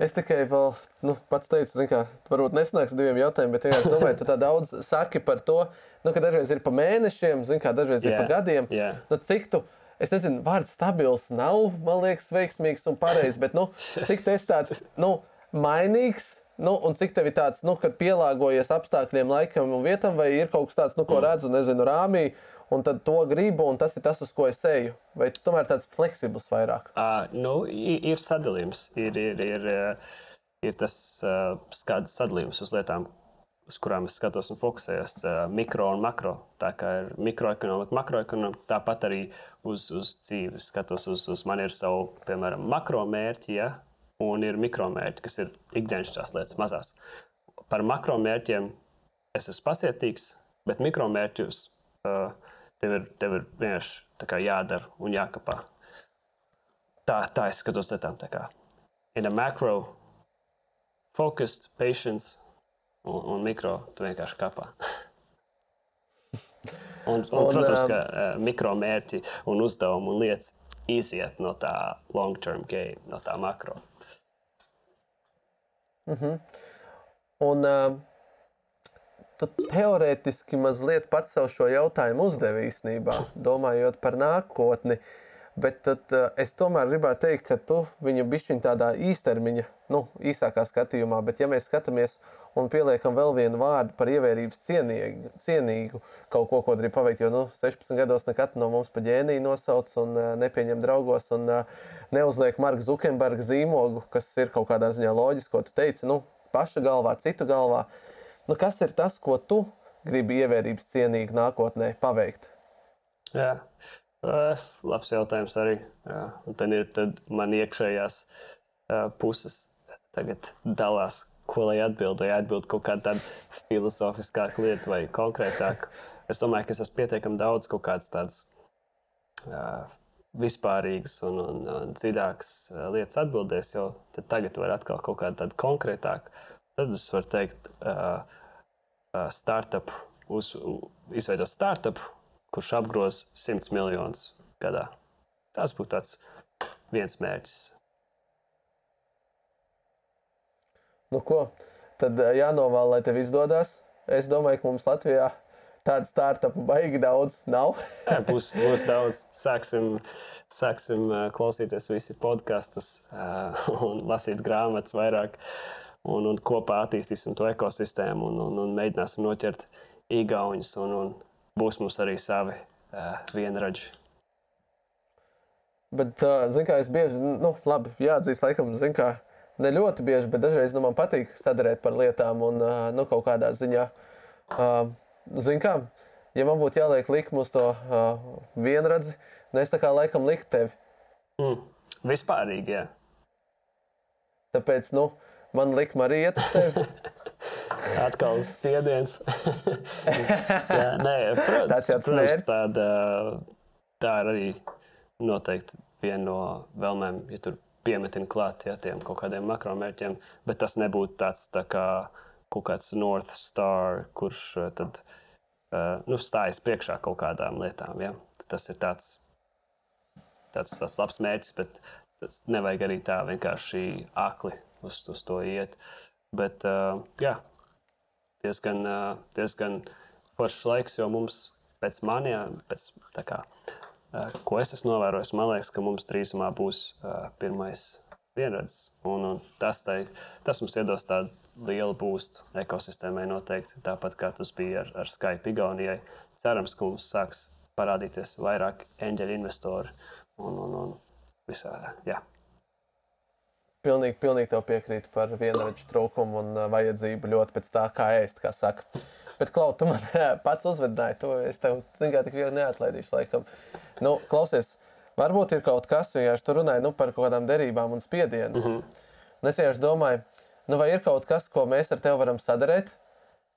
Es tikai vēl, nu, pats teicu, kā, varbūt nesanāks diviem jautājumiem, bet vienkārši domāju, tu tā daudz saki par to, nu, ka dažreiz ir pa mēnešiem, zin, kā dažreiz ir pa gadiem. jā. Nu, cik tu, es nezinu, vārds stabils nav, man liekas, veiksmīgs un pareizs, bet, nu, cik esi tāds, nu, mainīgs, nu, un cik tev ir tāds, nu, kad pielāgojies apstākļiem, laikam un vietam, vai ir kaut kas tāds, nu, ko redzu, nezinu, rāmī, un tad to gribu, un tas ir tas, uz ko es eju. Vai tu tomēr tāds fleksibls vairāk? Uh, nu, ir sadalījums. Ir, ir, ir, ir tas uh, skad- sadalījums uz lietām, uz kurām es skatos un fokusējos. Mikro un makro. Tā kā ir mikroekonomika, makroekonomika, tāpat arī uz, uz dzīvi. Es Skatos uz, uz man ir savu, piemēram, makro mērķi, ja? un ir mikro mērķi, kas ir ikdienišķās lietas, mazās. Par makro mērķiem es esmu pacietīgs, bet mikro mērķus uh, tev ir, tev ir vienkārši jādara un jākapā. Tā, tā es skatos lietām. In a macro, focused, patience un, un mikro, tu vienkārši kapā. un, un, Un, protams, um, ka uh, mikro mērķi un uzdevumi un lietas iziet no tā long term game, no tā makro. Un uh, tu teorētiski mazliet pats sev šo jautājumu uzdevi īstenībā, domājot par nākotni. Bet tad, uh, es tomēr gribētu teikt, ka tu viņu bišķiņ tādā īstermiņa, nu, īsākā skatījumā, bet ja mēs skatāmies un pieliekam vēl vienu vārdu par ievērības cienīgu, cienīgu kaut ko, ko grib paveikt, jo, nu, 16 gados nekad no mums pa ģēniju nosauc un uh, nepieņem draugos un uh, neuzliek Marka Zukenberga zīmogu, kas ir kaut kādā ziņā loģiski, ko tu teici, nu, paša galvā, citu galvā. Nu, kas ir tas, ko tu gribi ievērības cienīgi nākotnē paveikt? Jā, uh, labs jautājums arī. Jā. Un tad ir tad man iekšējās uh, puses tagad dalās, ko lai atbild, vai atbild kaut kāda tāda filozofiskāka lieta vai konkrētāka. Es domāju, ka es esmu pietiekami daudz kaut kādas tādas uh, vispārīgas un, un, un dziļākas uh, lietas atbildēs, jo tagad var atkal kaut kāda tāda konkrētāka. Tad es varu teikt, uh, uh, startup, uz, u- izveidot startup, kurš apgroz 100 miljonus gadā. Tas būtu tāds viens mērķis. Nu, ko? Tad eh, jānovēl, lai tev izdodas. Es domāju, ka mums Latvijā tādu startupu baigi daudz nav. Jā, būs, būs daudz. Sāksim, sāksim ā, klausīties visi podkastus un lasīt grāmatas vairāk. Un, un kopā attīstīsim to ekosistēmu un, un, un mēģināsim noķert īgaunus. Un, un būs mums arī savi uh, vienradži. Bet, uh, zināmā mērā, es bieži, nu, labi, jāatzīst, laikam, zin, kā, ne ļoti bieži, bet dažreiz nu, man patīk sadarēt par lietām un uh, nu, kaut kādā ziņā. Uh, Ziniet, kā, ja man būtu jāliek likme uz to uh, vienradzi, nu, es tā kā laikam liktu tevi. Mm. Vispārīgi, jā. Tāpēc, nu, man likme arī iet uz tevi. Atkal spiediens. jā, nē, protams, protams tāda, tā ir arī noteikti viena no vēlmēm, ja tur piemetina klāt ja, tiem kaut kādiem makromērķiem, bet tas nebūtu tāds tā kā kaut kāds North Star, kurš tad, uh, nu, stājas priekšā kaut kādām lietām. Ja. Tas ir tāds, tāds, tāds labs mērķis, bet tas nevajag arī tā vienkārši akli uz, uz to iet. Bet, uh, jā, diezgan, diezgan foršs laiks, jo mums pēc maniem, pēc kā ko es esmu novērojis, man liekas, ka mums drīzumā būs pirmais vienredzes. Un, un tas, tai, tas mums iedos tādu lielu būstu ekosistēmai noteikti. Tāpat kā tas bija ar, ar Skype Igaunijai. Cerams, ka mums sāks parādīties vairāk eņģeļu investori un, un, un visā. Jā. Pilnīgi, pilnīgi tev piekrītu par vienradžu trūkumu un vajadzību ļoti pēc tā, kā ēst, kā saka. Bet, Klau, tu man pats uzvedināji to. Es tev, kā tik viegli neatlaidīšu, laikam. Nu, klausies, varbūt ir kaut kas, vienkārši tur runāja nu, par kaut kādām derībām un spiedienu. Mm -hmm. Es vienkārši domāju, nu, vai ir kaut kas, ko mēs ar tevi varam sadarīt?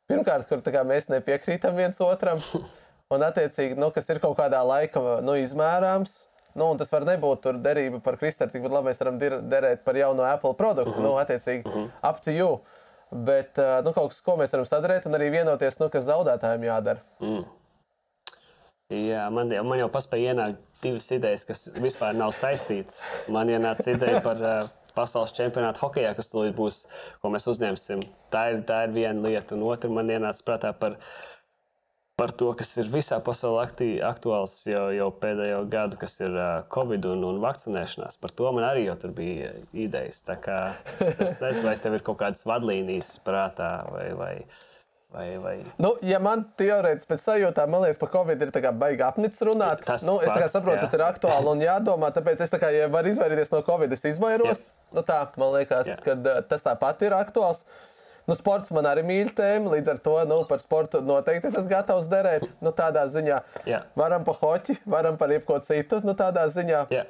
Pirmkārt, kur kā, mēs nepiekrītam viens otram, un attiecīgi, nu, kas ir kaut kādā laika nu, izmērāms. Nu, tas var nebūt tur derība par kristāli, bet labi, mēs varam derēt par jaunu Apple produktu. Mm -hmm. nu, attiecīgi, mm -hmm. up to you. Bet nu, kaut kas, ko mēs varam sadarīt, un arī vienoties, nu, kas zaudētājiem jādara. Mm. Jā, man, man jau paspēja ienākt divas idejas, kas vispār nav saistītas. Man ienāca ideja par uh, pasaules čempionātu hokeja, kas tūlīt būs, ko mēs uzņemsim. Tā ir, tā ir viena lieta, un otra man ienāca prātā par, par to, kas ir visā pasaulē aktuāls jau, jau pēdējo gadu, kas ir uh, Covid un, un vakcinēšanās. Par to man arī jau bija idejas. Es nezinu, vai tev ir kaut kādas vadlīnijas prātā vai. vai Vai, vai... Nu, ja man teorētiski pēc sajūtām, man liekas, par Covid ir baigi apnicis runāt. Tas nu, es fakts, saprotu, jā. tas ir aktuāli un jādomā. Tāpēc es, tā kā, ja varu izvairīties no Covid, es izvairos. Jā. Nu, tā, man liekas, ka tas tāpat ir aktuāls. Nu, sports man arī mīl tēmu, līdz ar to nu, par sportu noteikti es esmu gatavs derēt. Nu, tādā ziņā jā. varam par hoķi, varam par jebko citu. Nu, tādā ziņā. Jā.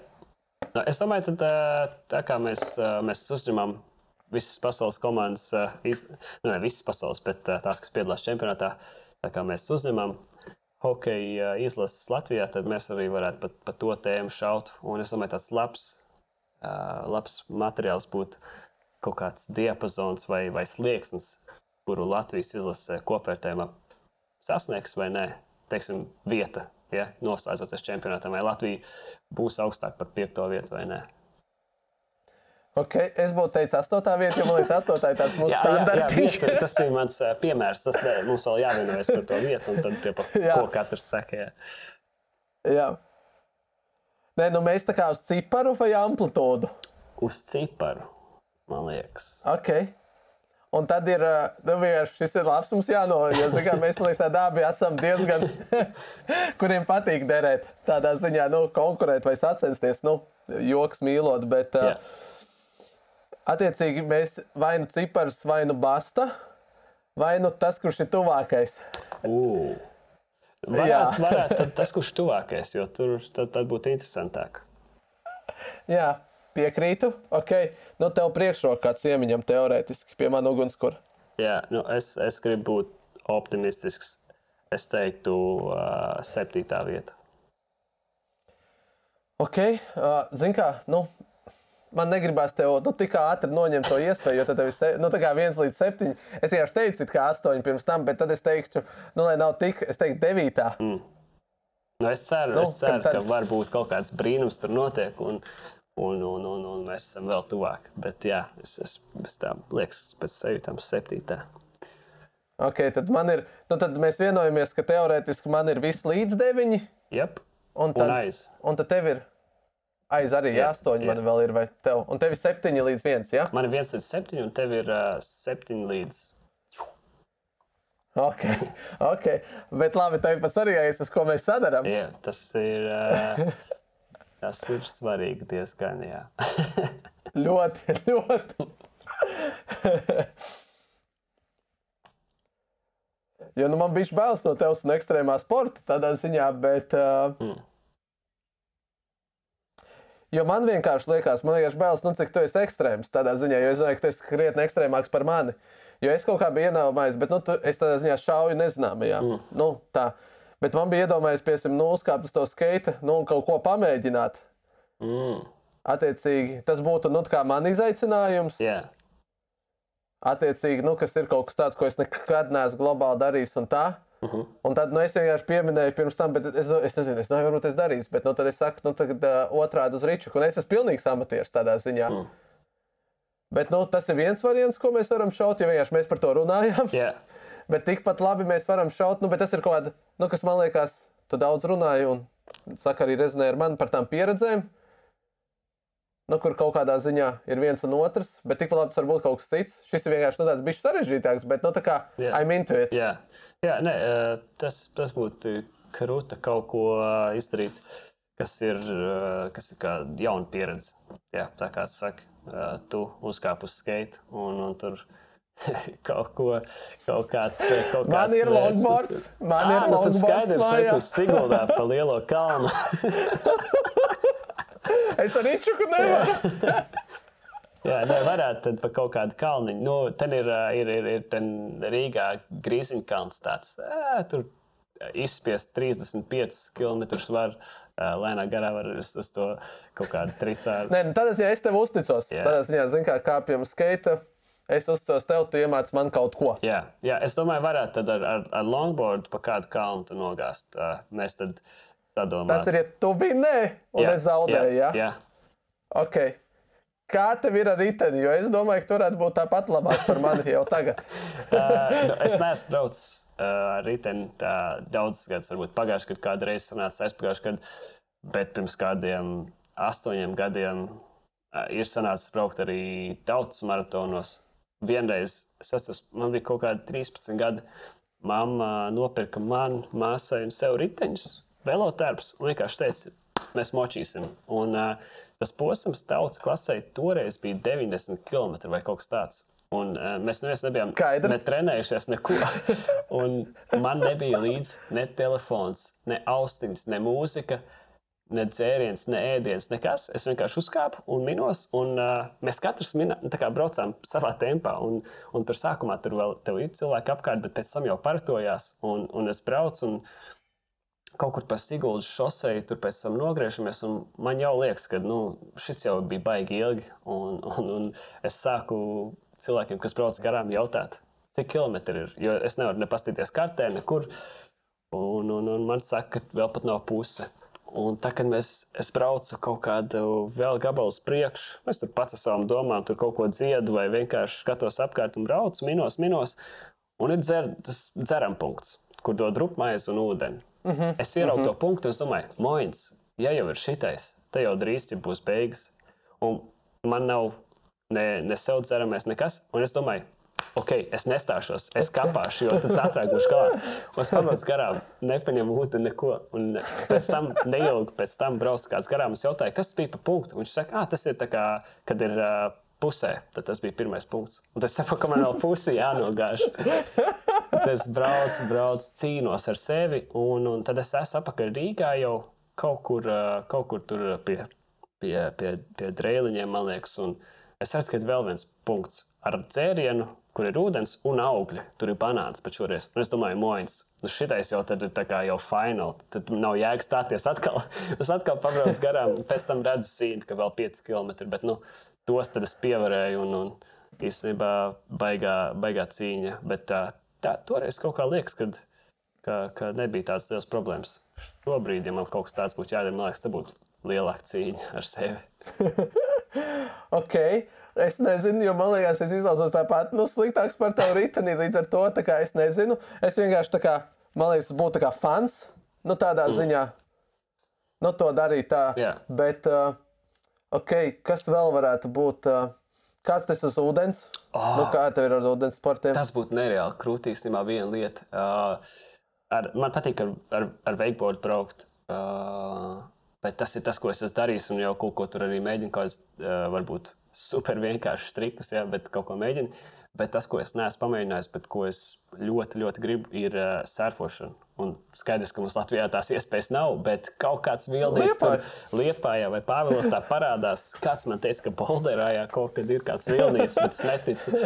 Nu, es domāju, ka tā, tā kā mēs, mēs uzņemam visas pasaules komandas, iz, nu, ne visas pasaules, bet tās, kas piedalās čempionātā, tā kā mēs uzņemam hokeja izlases Latvijā, tad mēs arī varētu pat pa to tēmu šaut. Un es domāju, tāds labs, labs materiāls būtu kaut kāds diapazons vai, vai slieksnis, kuru Latvijas izlasē kopvērtējumā sasniegs vai nē. Teiksim, vieta, ja, noslēdzoties čempionātam, vai Latvija būs augstāk par piekto vietu vai nē. Okay, es būtu teicis, astotā vieta, jo man liekas, astotā ir tāds mūsu standarts. Tas ir mans uh, piemērs. Tas ne, mums vēl jāvienojas par to vietu, un tad pie ko katrs saka. Jā. jā. Nē, nu mēs tā kā uz ciparu vai amplitūdu? Uz ciparu, man liekas. Okay. Un tad ir, nu, vienkārši šis ir labs mums jāno, jo, kā mēs, man liekas, tādā abi esam diezgan, kuriem patīk derēt. Tādā ziņā, nu, konkurēt vai sacensties, nu, joks mīlot, bet. Uh, yeah Attiecīgi, mēs vai nu cipars, vai nu basta, vai nu tas, kurš ir tuvākais. Varētu, varētu tad tas, kurš ir tuvākais, jo tur tad, tad būtu interesantāk. Jā, piekrītu. Okay. Nu, tev priekšrokā kāds iemiņam teorētiski pie manas ugunskura. Jā, nu, es, es gribu būt optimistisks. Es teiktu, uh, septītā vieta. Ok, uh, zini, kā, nu, man negribās tev nu, tik ātri noņemt to iespēju, jo tad tev ir nu, viens līdz septiņi. Es vienkārši teicu, ka astoņi pirms tam, bet tad es teiktu, nu, lai nav tik, es teiktu, devītā. Mm. Nu, es ceru, nu, es ceru tad... ka varbūt kaut kāds brīnums tur notiek. Un... Un, un, un, un mēs esam vēl tuvāk. Bet, jā, es, es, es tā liekas, pēc sajūtām, septītā. Ok, tad man ir, nu tad mēs vienojamies, ka teorētiski man ir viss līdz deviņi. Yep. Un tad, un aiz. Un tad tev ir aiz arī jā, astoņi jā. man vēl ir, vai tev? Un tev ir septiņi līdz viens, jā? Man ir viens līdz septiņi, un tev ir uh, septiņi līdz. Ok, ok. Bet labi, tev pats arī jāies, ko mēs sadarām. Jā, tas ir, uh, tas ir svarīgi diezgan, jā. ļoti, ļoti. jo nu, man bija bailes no tevis un ekstrēmā sporta tādā ziņā, bet. Uh, mm. Jo man vienkārši liekas, man vienkārši bailes, nu, cik tu esi ekstrēms tādā ziņā, jo es zinu, ka tu esi krietni ekstrēmāks par mani. Jo es kaut kā biju ienaudājis, bet nu, tu, es tādā ziņā šauju nezināmajā. Mm. Nu, tā. Bet man bija iedomājies, piemēram, nu, uzkāpt uz to skate nu, kaut ko pamēģināt. Mm. Attiecīgi, tas būtu nu, tā kā man izaicinājums. Yeah. Attiecīgi, nu, kas ir kaut kas tāds, ko es nekad neesmu globāli darījis. Un, tā. Uh -huh. un tad nu, es vienkārši pieminēju pirms tam, bet es, es nezinu, es nevaru es darīšu. Bet nu, tad es saku, nu, tagad uh, otrādi uz rīču, un es esmu pilnīgs amatieris tādā ziņā. Mm. Bet nu, tas ir viens variants, ko mēs varam šaut, ja vienkārši mēs par to runājam. Yeah. Bet tikpat labi mēs varam šaut, nu, bet tas ir kaut kāda, nu, kas man liekas, tu daudz runāji un saka arī rezonē ar mani par tām pieredzēm. Nu, kur kaut kādā ziņā ir viens un otrs, bet tikpat labi tas var būt kaut kas cits. Šis ir vienkārši nu, tāds bijis sarežģītāks, bet nu, tā kā Jā. I'm into it. Jā, jā nē, eh, tas, tas būtu krūta kaut ko eh, izdarīt, kas ir, eh, kas ir kā jauna pieredze. Jā, tā kā eh, tu uzkāp uz skate un, un tur kaut ko, kaut kāds. Kaut Man kāds ir longboards, man Ā, ir nu longboards Skaidrs, ka uz Siguldā pa lielo kalnu. Es arī čuku nevaru. Jā, nē, varētu tad pa kaut kādu kalniņu. Nu, tad ir, ir, ir, ir ten Rīgā grīziņkalns tāds. Ā, tur izspiest 35 km var ā, lēnā garā var uz, uz to kaut kādu tricāru. Nē, nu, tad es, ja es tev uzticos. Jā. Tad es viņā zinu, kā kāpjam skaita. Es uzticos tev, tu iemāc man kaut ko. Jā, jā, es domāju, varētu tad ar, ar, ar longboardu pa kādu kalnu nogāzt. Ā, Mēs tad sadomājam. Tas ir, ja tu vinēji un es zaudēju. Jā, jā. Okay. Kā tev ir ar riteni? Jo es domāju, ka tu varētu būt tāpat labāks par mani jau tagad. Uh, nu, es neesmu braucis uh, ar riteni tā daudzus gadus. Varbūt pagājušajā gadā kādu reizi sanāca aizpagājušajā gadā, bet pirms kādiem astoņiem gadiem uh, ir sanācis braukt arī tautas maratonos. Vienreiz, es atceros, man bija kaut kādi 13 gadi. Mamma nopirka man, māsai un sev riteņus, velotērpus un vienkārši teica, mēs močīsim. Un, uh, tas posms tautas klasē toreiz bija 90 km vai kaut kas tāds. Un, uh, mēs neviens nebijām ne trenējušies neko. Un man nebija līdzi ne telefons, ne austiņas, ne mūzika, ne dzēriens, ne ēdiens, nekas. Es vienkārši uzkāpu un minos. Un, uh, mēs katrs tā kā braucām savā tempā. Un, un tur sākumā tur vēl ir cilvēki apkārt, bet pēc tam jau paratojās. Un, un es braucu. Un, Kaut kur pa Sigūdas šoseju, tur pēc tam nogriežamies. Man jau liekas, ka nu, šis jau bija baigi ilgi. Un, un, un es sāku cilvēkiem, kas brauc garām, jautāt, cik kilometri ir. Jo es nevaru ne paskatīties kartē, nekur. Un, un, un man saka, ka vēl pat nav puse. Un tā, kad mēs, es braucu kaut kādu vēl gabalu priekšu, es tur pats ar savām domām, tur kaut ko dziedu vai vienkārši skatos apkārt un braucu, minos, minos. Un ir dzer, tas dzeram punkts, kur dod rupmaizi un ūdeni. Mm -hmm. Es ieraugu mm -hmm. to punktu un es domāju, Moins, ja jau ir šitais, tad jau drīz būs beigas. Un man nav ne, ne sev dzeramais nekas. Un es domāju, ok, es nestāšos, es kāpāšu, jo tas būs galā. Un es pamatu garām, nepaņemu ūdeni, neko. Un pēc tam, neilgi pēc tam braucu kāds garām. Es jautāju, kas bija pa punktu. Viņš saka, ah, tas ir tā kā, kad ir. Uh, Pusē, tad tas bija pirmais punkts. Un tas saprot, ka man vēl pusē jānogāž. Es braucu, braucu, cīnos ar sevi, un, un tad es esmu apakaļ Rīgā jau kaut kur, kaut kur tur pie, pie, pie, pie drēliņiem, man liekas. Un es redzu, ka ir vēl viens punkts ar dzērienu, kur ir ūdens un augļi. Tur ir banāns pat šoreiz. Un es domāju, moins. Nu, šitais jau ir tā kā jau fināls. Tad nav jēgas stāties atkal. Es atkal pabraucu garām, pēc tam redzu sīni, ka vēl 5 km. Bet nu, tos tad es pievarēju. Un, un īstenībā baigā, baigā cīņa. Bet tā, tā toreiz kaut kā liekas, kad, ka, ka nebija tādas liels problēmas. Šobrīd, ja man kaut kas tāds būtu jādara, man liekas, tas būtu lielāka cīņa ar sevi. Ok. Es nezinu, jo man liekas, es izlaucos tāpat nu, sliktāks par tavu riteni. Līdz ar to es nezinu. Es vienkārši tā kā, man liekas, būtu kā fans. Nu, tādā mm. ziņā, nu, to darīt tā. Jā. Bet, uh, ok, kas vēl varētu būt? Uh, kāds tas ir ūdens? Oh. Nu, kā tev ir ar ūdens sportiem? Tas būtu nereāli krūti īstenībā viena lieta. Uh, ar, man patīk ar, ar, ar wakeboard braukt. Uh, bet tas ir tas, ko es esmu darījis, un jau kaut ko tur arī mēģinu. Kaut kāds uh, varbūt super vienkāršs trikus, jā, bet kaut ko mēģinu. Bet tas, ko es neesmu pamēģinājis, bet ko es ļoti, ļoti gribu, ir uh, surfošana. Un skaidrs, ka mums Latvijā tās iespējas nav, bet kaut kāds vilnis tur liepājā vai pāvilos tā parādās. Kāds man teica, ka Bolderājā kaut kad ir kāds vilnis, bet es neticu.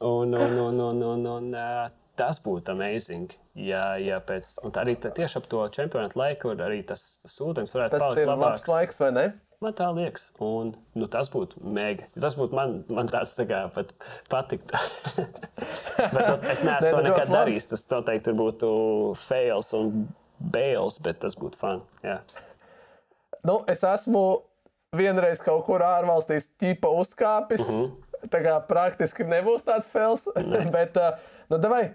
Un, un, un, un, un, un uh, tas būtu amazing. Ja, ja pēc, un arī tā, tieši ap to čempionāta laiku arī tas, tas ūdens varētu Tas palikt ir labāks. labs laiks, vai ne? Man tā liekas, un nu, tas būtu mega. Tas būtu man, man tāds tā kā pat patikt. bet, nu, es neesmu to nu, nekad darījis. Tas noteikti būtu fails un bails, bet tas būtu fun. Jā. Nu, es esmu vienreiz kaut kur ārvalstīs ķipa uzkāpis. Mhm. Mm -hmm. Tā kā praktiski nebūs tāds fels. Bet, uh, nu, davai,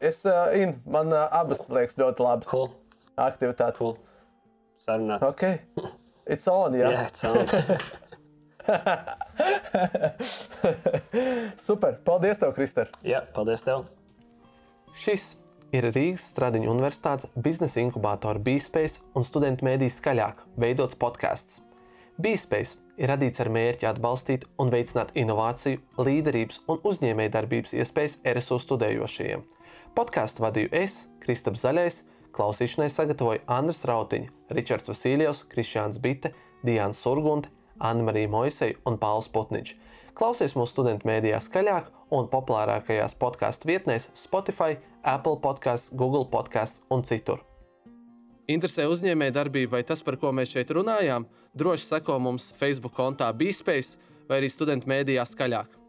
es, uh, in, man uh, abas liekas ļoti labas Cool. aktivitātes. cool. Sarunāts. Ok, it's on. Jā, yeah, Super, paldies tev, Krister. Jā, paldies tev. Šis ir Rīgas Stradiņu Universitātes biznesa inkubātora BeSpace un studentu mēdīs skaļāk veidots podkāsts. BeSpace ir radīts ar mērķi atbalstīt un veicināt inovāciju, līderības un uzņēmējdarbības iespējas RSU studējošajiem. Podkāstu vadīju es, Kristaps Zaļais, klausīšanai sagatavoju Andris Rautiņš, Ričards Vasiljovs, Krišjāns Bite, Diana Surgunte, Anna-Marija Moiseja un Pauls Putniņš. Klausies mūsu studentu mēdījā skaļāk un populārākajās podkāstu vietnēs Spotify, Apple podkāsts, Google podkāsts un citur. Interesē uzņēmējdarbība vai tas, par ko mēs šeit runājām? Droši seko mums Facebook kontā BeSpace vai arī studentu mēdījā skaļāk.